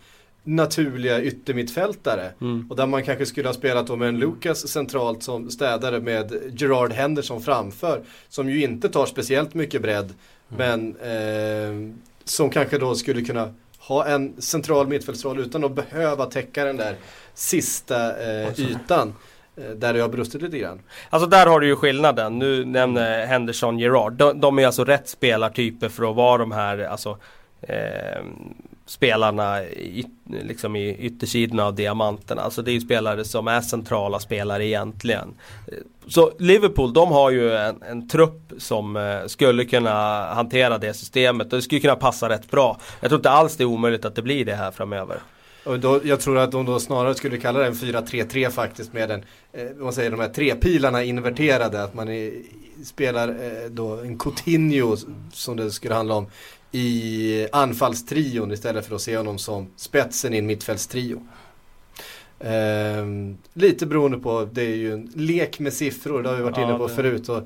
naturliga yttermittfältare. Mm. Och där man kanske skulle ha spelat då med en Lucas centralt som städare med Gerard Henderson framför. Som ju inte tar speciellt mycket bredd. Mm. Men eh, som kanske då skulle kunna ha en central mittfältsroll utan att behöva täcka den där sista eh, ytan. Eh, där det har brustit lite grann. Alltså där har du ju skillnaden. Nu nämner Henderson Gerard. De, de är alltså rätt spelartyper för att vara de här alltså, eh, spelarna i, liksom i yttersidorna av diamanterna. Alltså det är ju spelare som är centrala spelare egentligen. Eh, så Liverpool de har ju en, en trupp som eh, skulle kunna hantera det systemet och det skulle kunna passa rätt bra. Jag tror inte alls det är omöjligt att det blir det här framöver. Och då, jag tror att de då snarare skulle kalla det en 4-3-3 faktiskt med en, eh, man säger de här tre pilarna inverterade. Att man är, spelar eh, då en Coutinho som det skulle handla om i anfallstrion istället för att se honom som spetsen i en mittfältstrio. Eh, lite beroende på, det är ju en lek med siffror, det har vi varit ja, inne på det. förut. Och,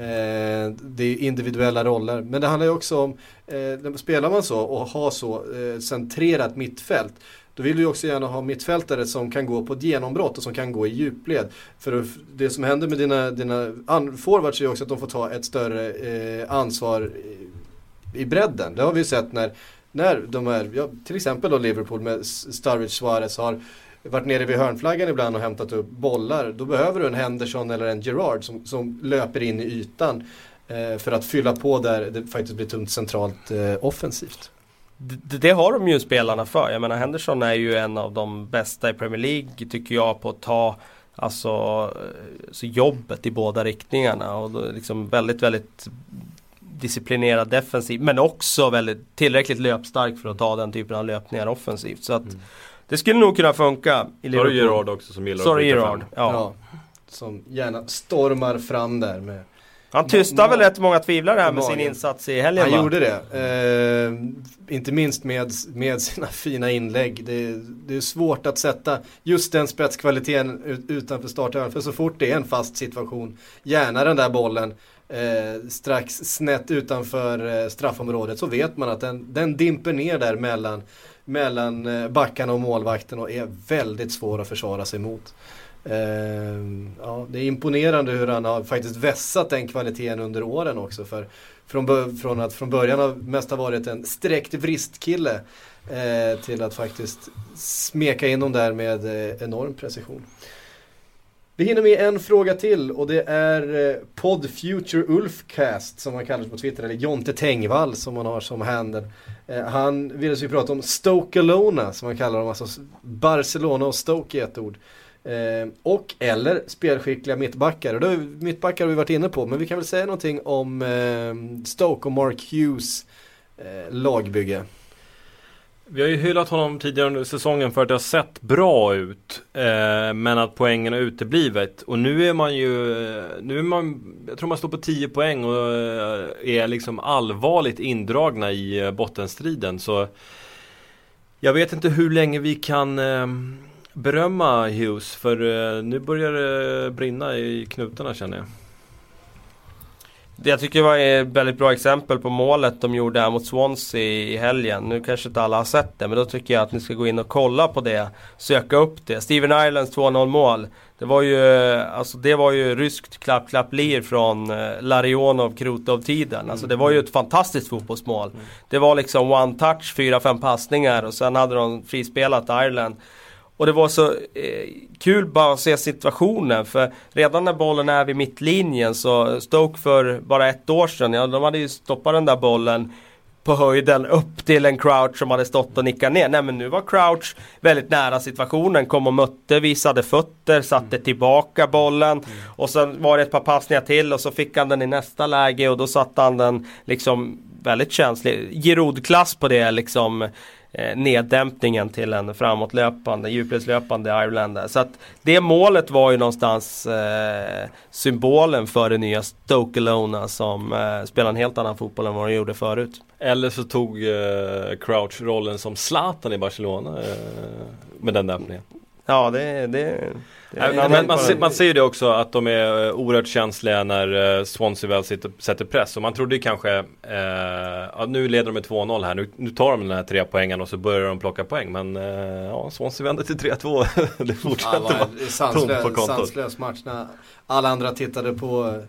eh, det är individuella roller. Men det handlar ju också om, eh, spelar man så och har så eh, centrerat mittfält då vill du också gärna ha mittfältare som kan gå på ett genombrott och som kan gå i djupled. För det som händer med dina, dina forwards är ju också att de får ta ett större eh, ansvar i, i bredden. Det har vi ju sett när, när de här, ja, till exempel då Liverpool med Sturridge Suarez har varit nere vid hörnflaggan ibland och hämtat upp bollar. Då behöver du en Henderson eller en Gerard som, som löper in i ytan eh, för att fylla på där det faktiskt blir tungt centralt eh, offensivt. Det, det, har de ju spelarna för. Jag menar Henderson är ju en av de bästa i Premier League tycker jag på att ta Alltså, alltså jobbet i båda riktningarna och liksom väldigt väldigt disciplinerad defensiv men också väldigt tillräckligt löpstark för att ta den typen av löpningar offensivt. Så att mm. Det skulle nog kunna funka i Liverpool. Gerard också som gillar Sorry Gerard, ja. ja. Som gärna stormar fram där med Han tystade väl rätt många tvivlare här med sin insats i helgen Han va? gjorde det. Eh, inte minst med, med sina fina inlägg. Det, det, är svårt att sätta just den spetskvaliteten ut, utanför starthörnan. För så fort det är en fast situation, gärna den där bollen eh, strax snett utanför eh, straffområdet så vet man att den, den dimper ner där mellan, mellan eh, backarna och målvakten och är väldigt svår att försvara sig mot. Ehm, ja, det är imponerande hur han har faktiskt vässat den kvaliteten under åren också. För från, från att från början har mest ha varit en sträckt vristkille eh, till att faktiskt smeka in dem där med eh, enorm precision. Vi hinner med en fråga till och det är eh, Pod Future Ulfcast som han kallas på Twitter, eller Jonte Tengvall som han har som handel. Eh, han ville ju prata om Stoke Alona som han kallar dem, alltså Barcelona och Stoke i ett ord. Eh, och eller spelskickliga mittbackar. Och då, mittbackar har vi varit inne på, men vi kan väl säga någonting om eh, Stoke och Mark Hughes eh, lagbygge. Vi har ju hyllat honom tidigare under säsongen för att det har sett bra ut. Eh, men att poängen har uteblivit. Och nu är man ju, eh, nu är man, jag tror man står på 10 poäng och eh, är liksom allvarligt indragna i eh, bottenstriden. Så jag vet inte hur länge vi kan eh, berömma Hughes för uh, nu börjar det brinna i knutarna känner jag. Det jag tycker var ett väldigt bra exempel på målet de gjorde här mot Swansea i helgen. Nu kanske inte alla har sett det men då tycker jag att ni ska gå in och kolla på det. Söka upp det. Steven Islands 2-0 mål. Det var ju, alltså det var ju ryskt klapp-klapp-lir från eh, Larionov Krutov-tiden. Alltså det var ju ett fantastiskt fotbollsmål. Det var liksom one touch, 4-5 passningar och sen hade de frispelat Ireland. Och det var så eh, kul bara att se situationen för redan när bollen är vid mittlinjen så Stoke för bara ett år sedan, ja de hade ju stoppat den där bollen på höjden upp till en Crouch som hade stått och nickat ner. Nej men nu var Crouch väldigt nära situationen, kom och mötte, visade fötter, satte tillbaka bollen. Mm. Och sen var det ett par passningar till och så fick han den i nästa läge och då satte han den liksom väldigt känslig. Giroud-klass på det liksom eh, neddämpningen till en framåtlöpande, djupledslöpande Irelander. Så att det målet var ju någonstans eh, symbolen för det nya Stoke Alona som eh, spelar en helt annan fotboll än vad de gjorde förut. Eller så tog eh, Crouch rollen som Zlatan i Barcelona eh, med den dämpningen. Ja, det, det Nej, men man, ser, man ser ju det också att de är eh, oerhört känsliga när eh, Swansea väl sitter, sätter press. Och man trodde ju kanske, eh, ja, nu leder de med 2-0 här, nu, nu, tar de den här tre poängen och så börjar de plocka poäng. Men eh, ja, Swansea vänder till 3-2. det fortsätter vara tomt på kontot. Sanslös match när alla andra tittade på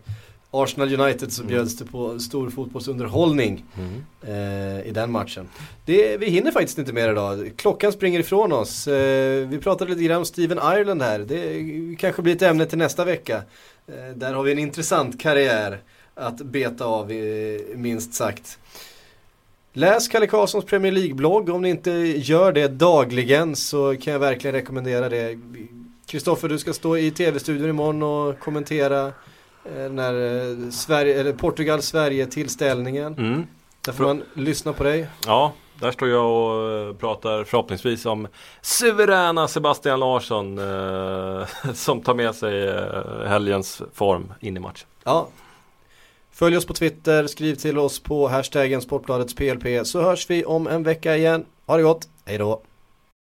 Arsenal United så mm. bjöds det på stor fotbollsunderhållning mm. eh, i den matchen. Det, vi hinner faktiskt inte mer idag. Klockan springer ifrån oss. Eh, vi pratade lite grann om Steven Ireland här. Det kanske blir ett ämne till nästa vecka. Eh, där har vi en intressant karriär att beta av eh, minst sagt. Läs Kalle Karlssons Premier League-blogg. Om ni inte gör det dagligen så kan jag verkligen rekommendera det. Kristoffer, du ska stå i tv-studion imorgon och kommentera när eh, Sverige, eller Portugal-Sverige tillställningen. Mm. Där får man lyssna på dig. Ja, där står jag och eh, pratar förhoppningsvis om suveräna Sebastian Larsson eh, som tar med sig eh, helgens form in i matchen. Ja. Följ oss på Twitter, skriv till oss på hashtaggen Sportbladets PLP så hörs vi om en vecka igen. Ha det gott, hej då!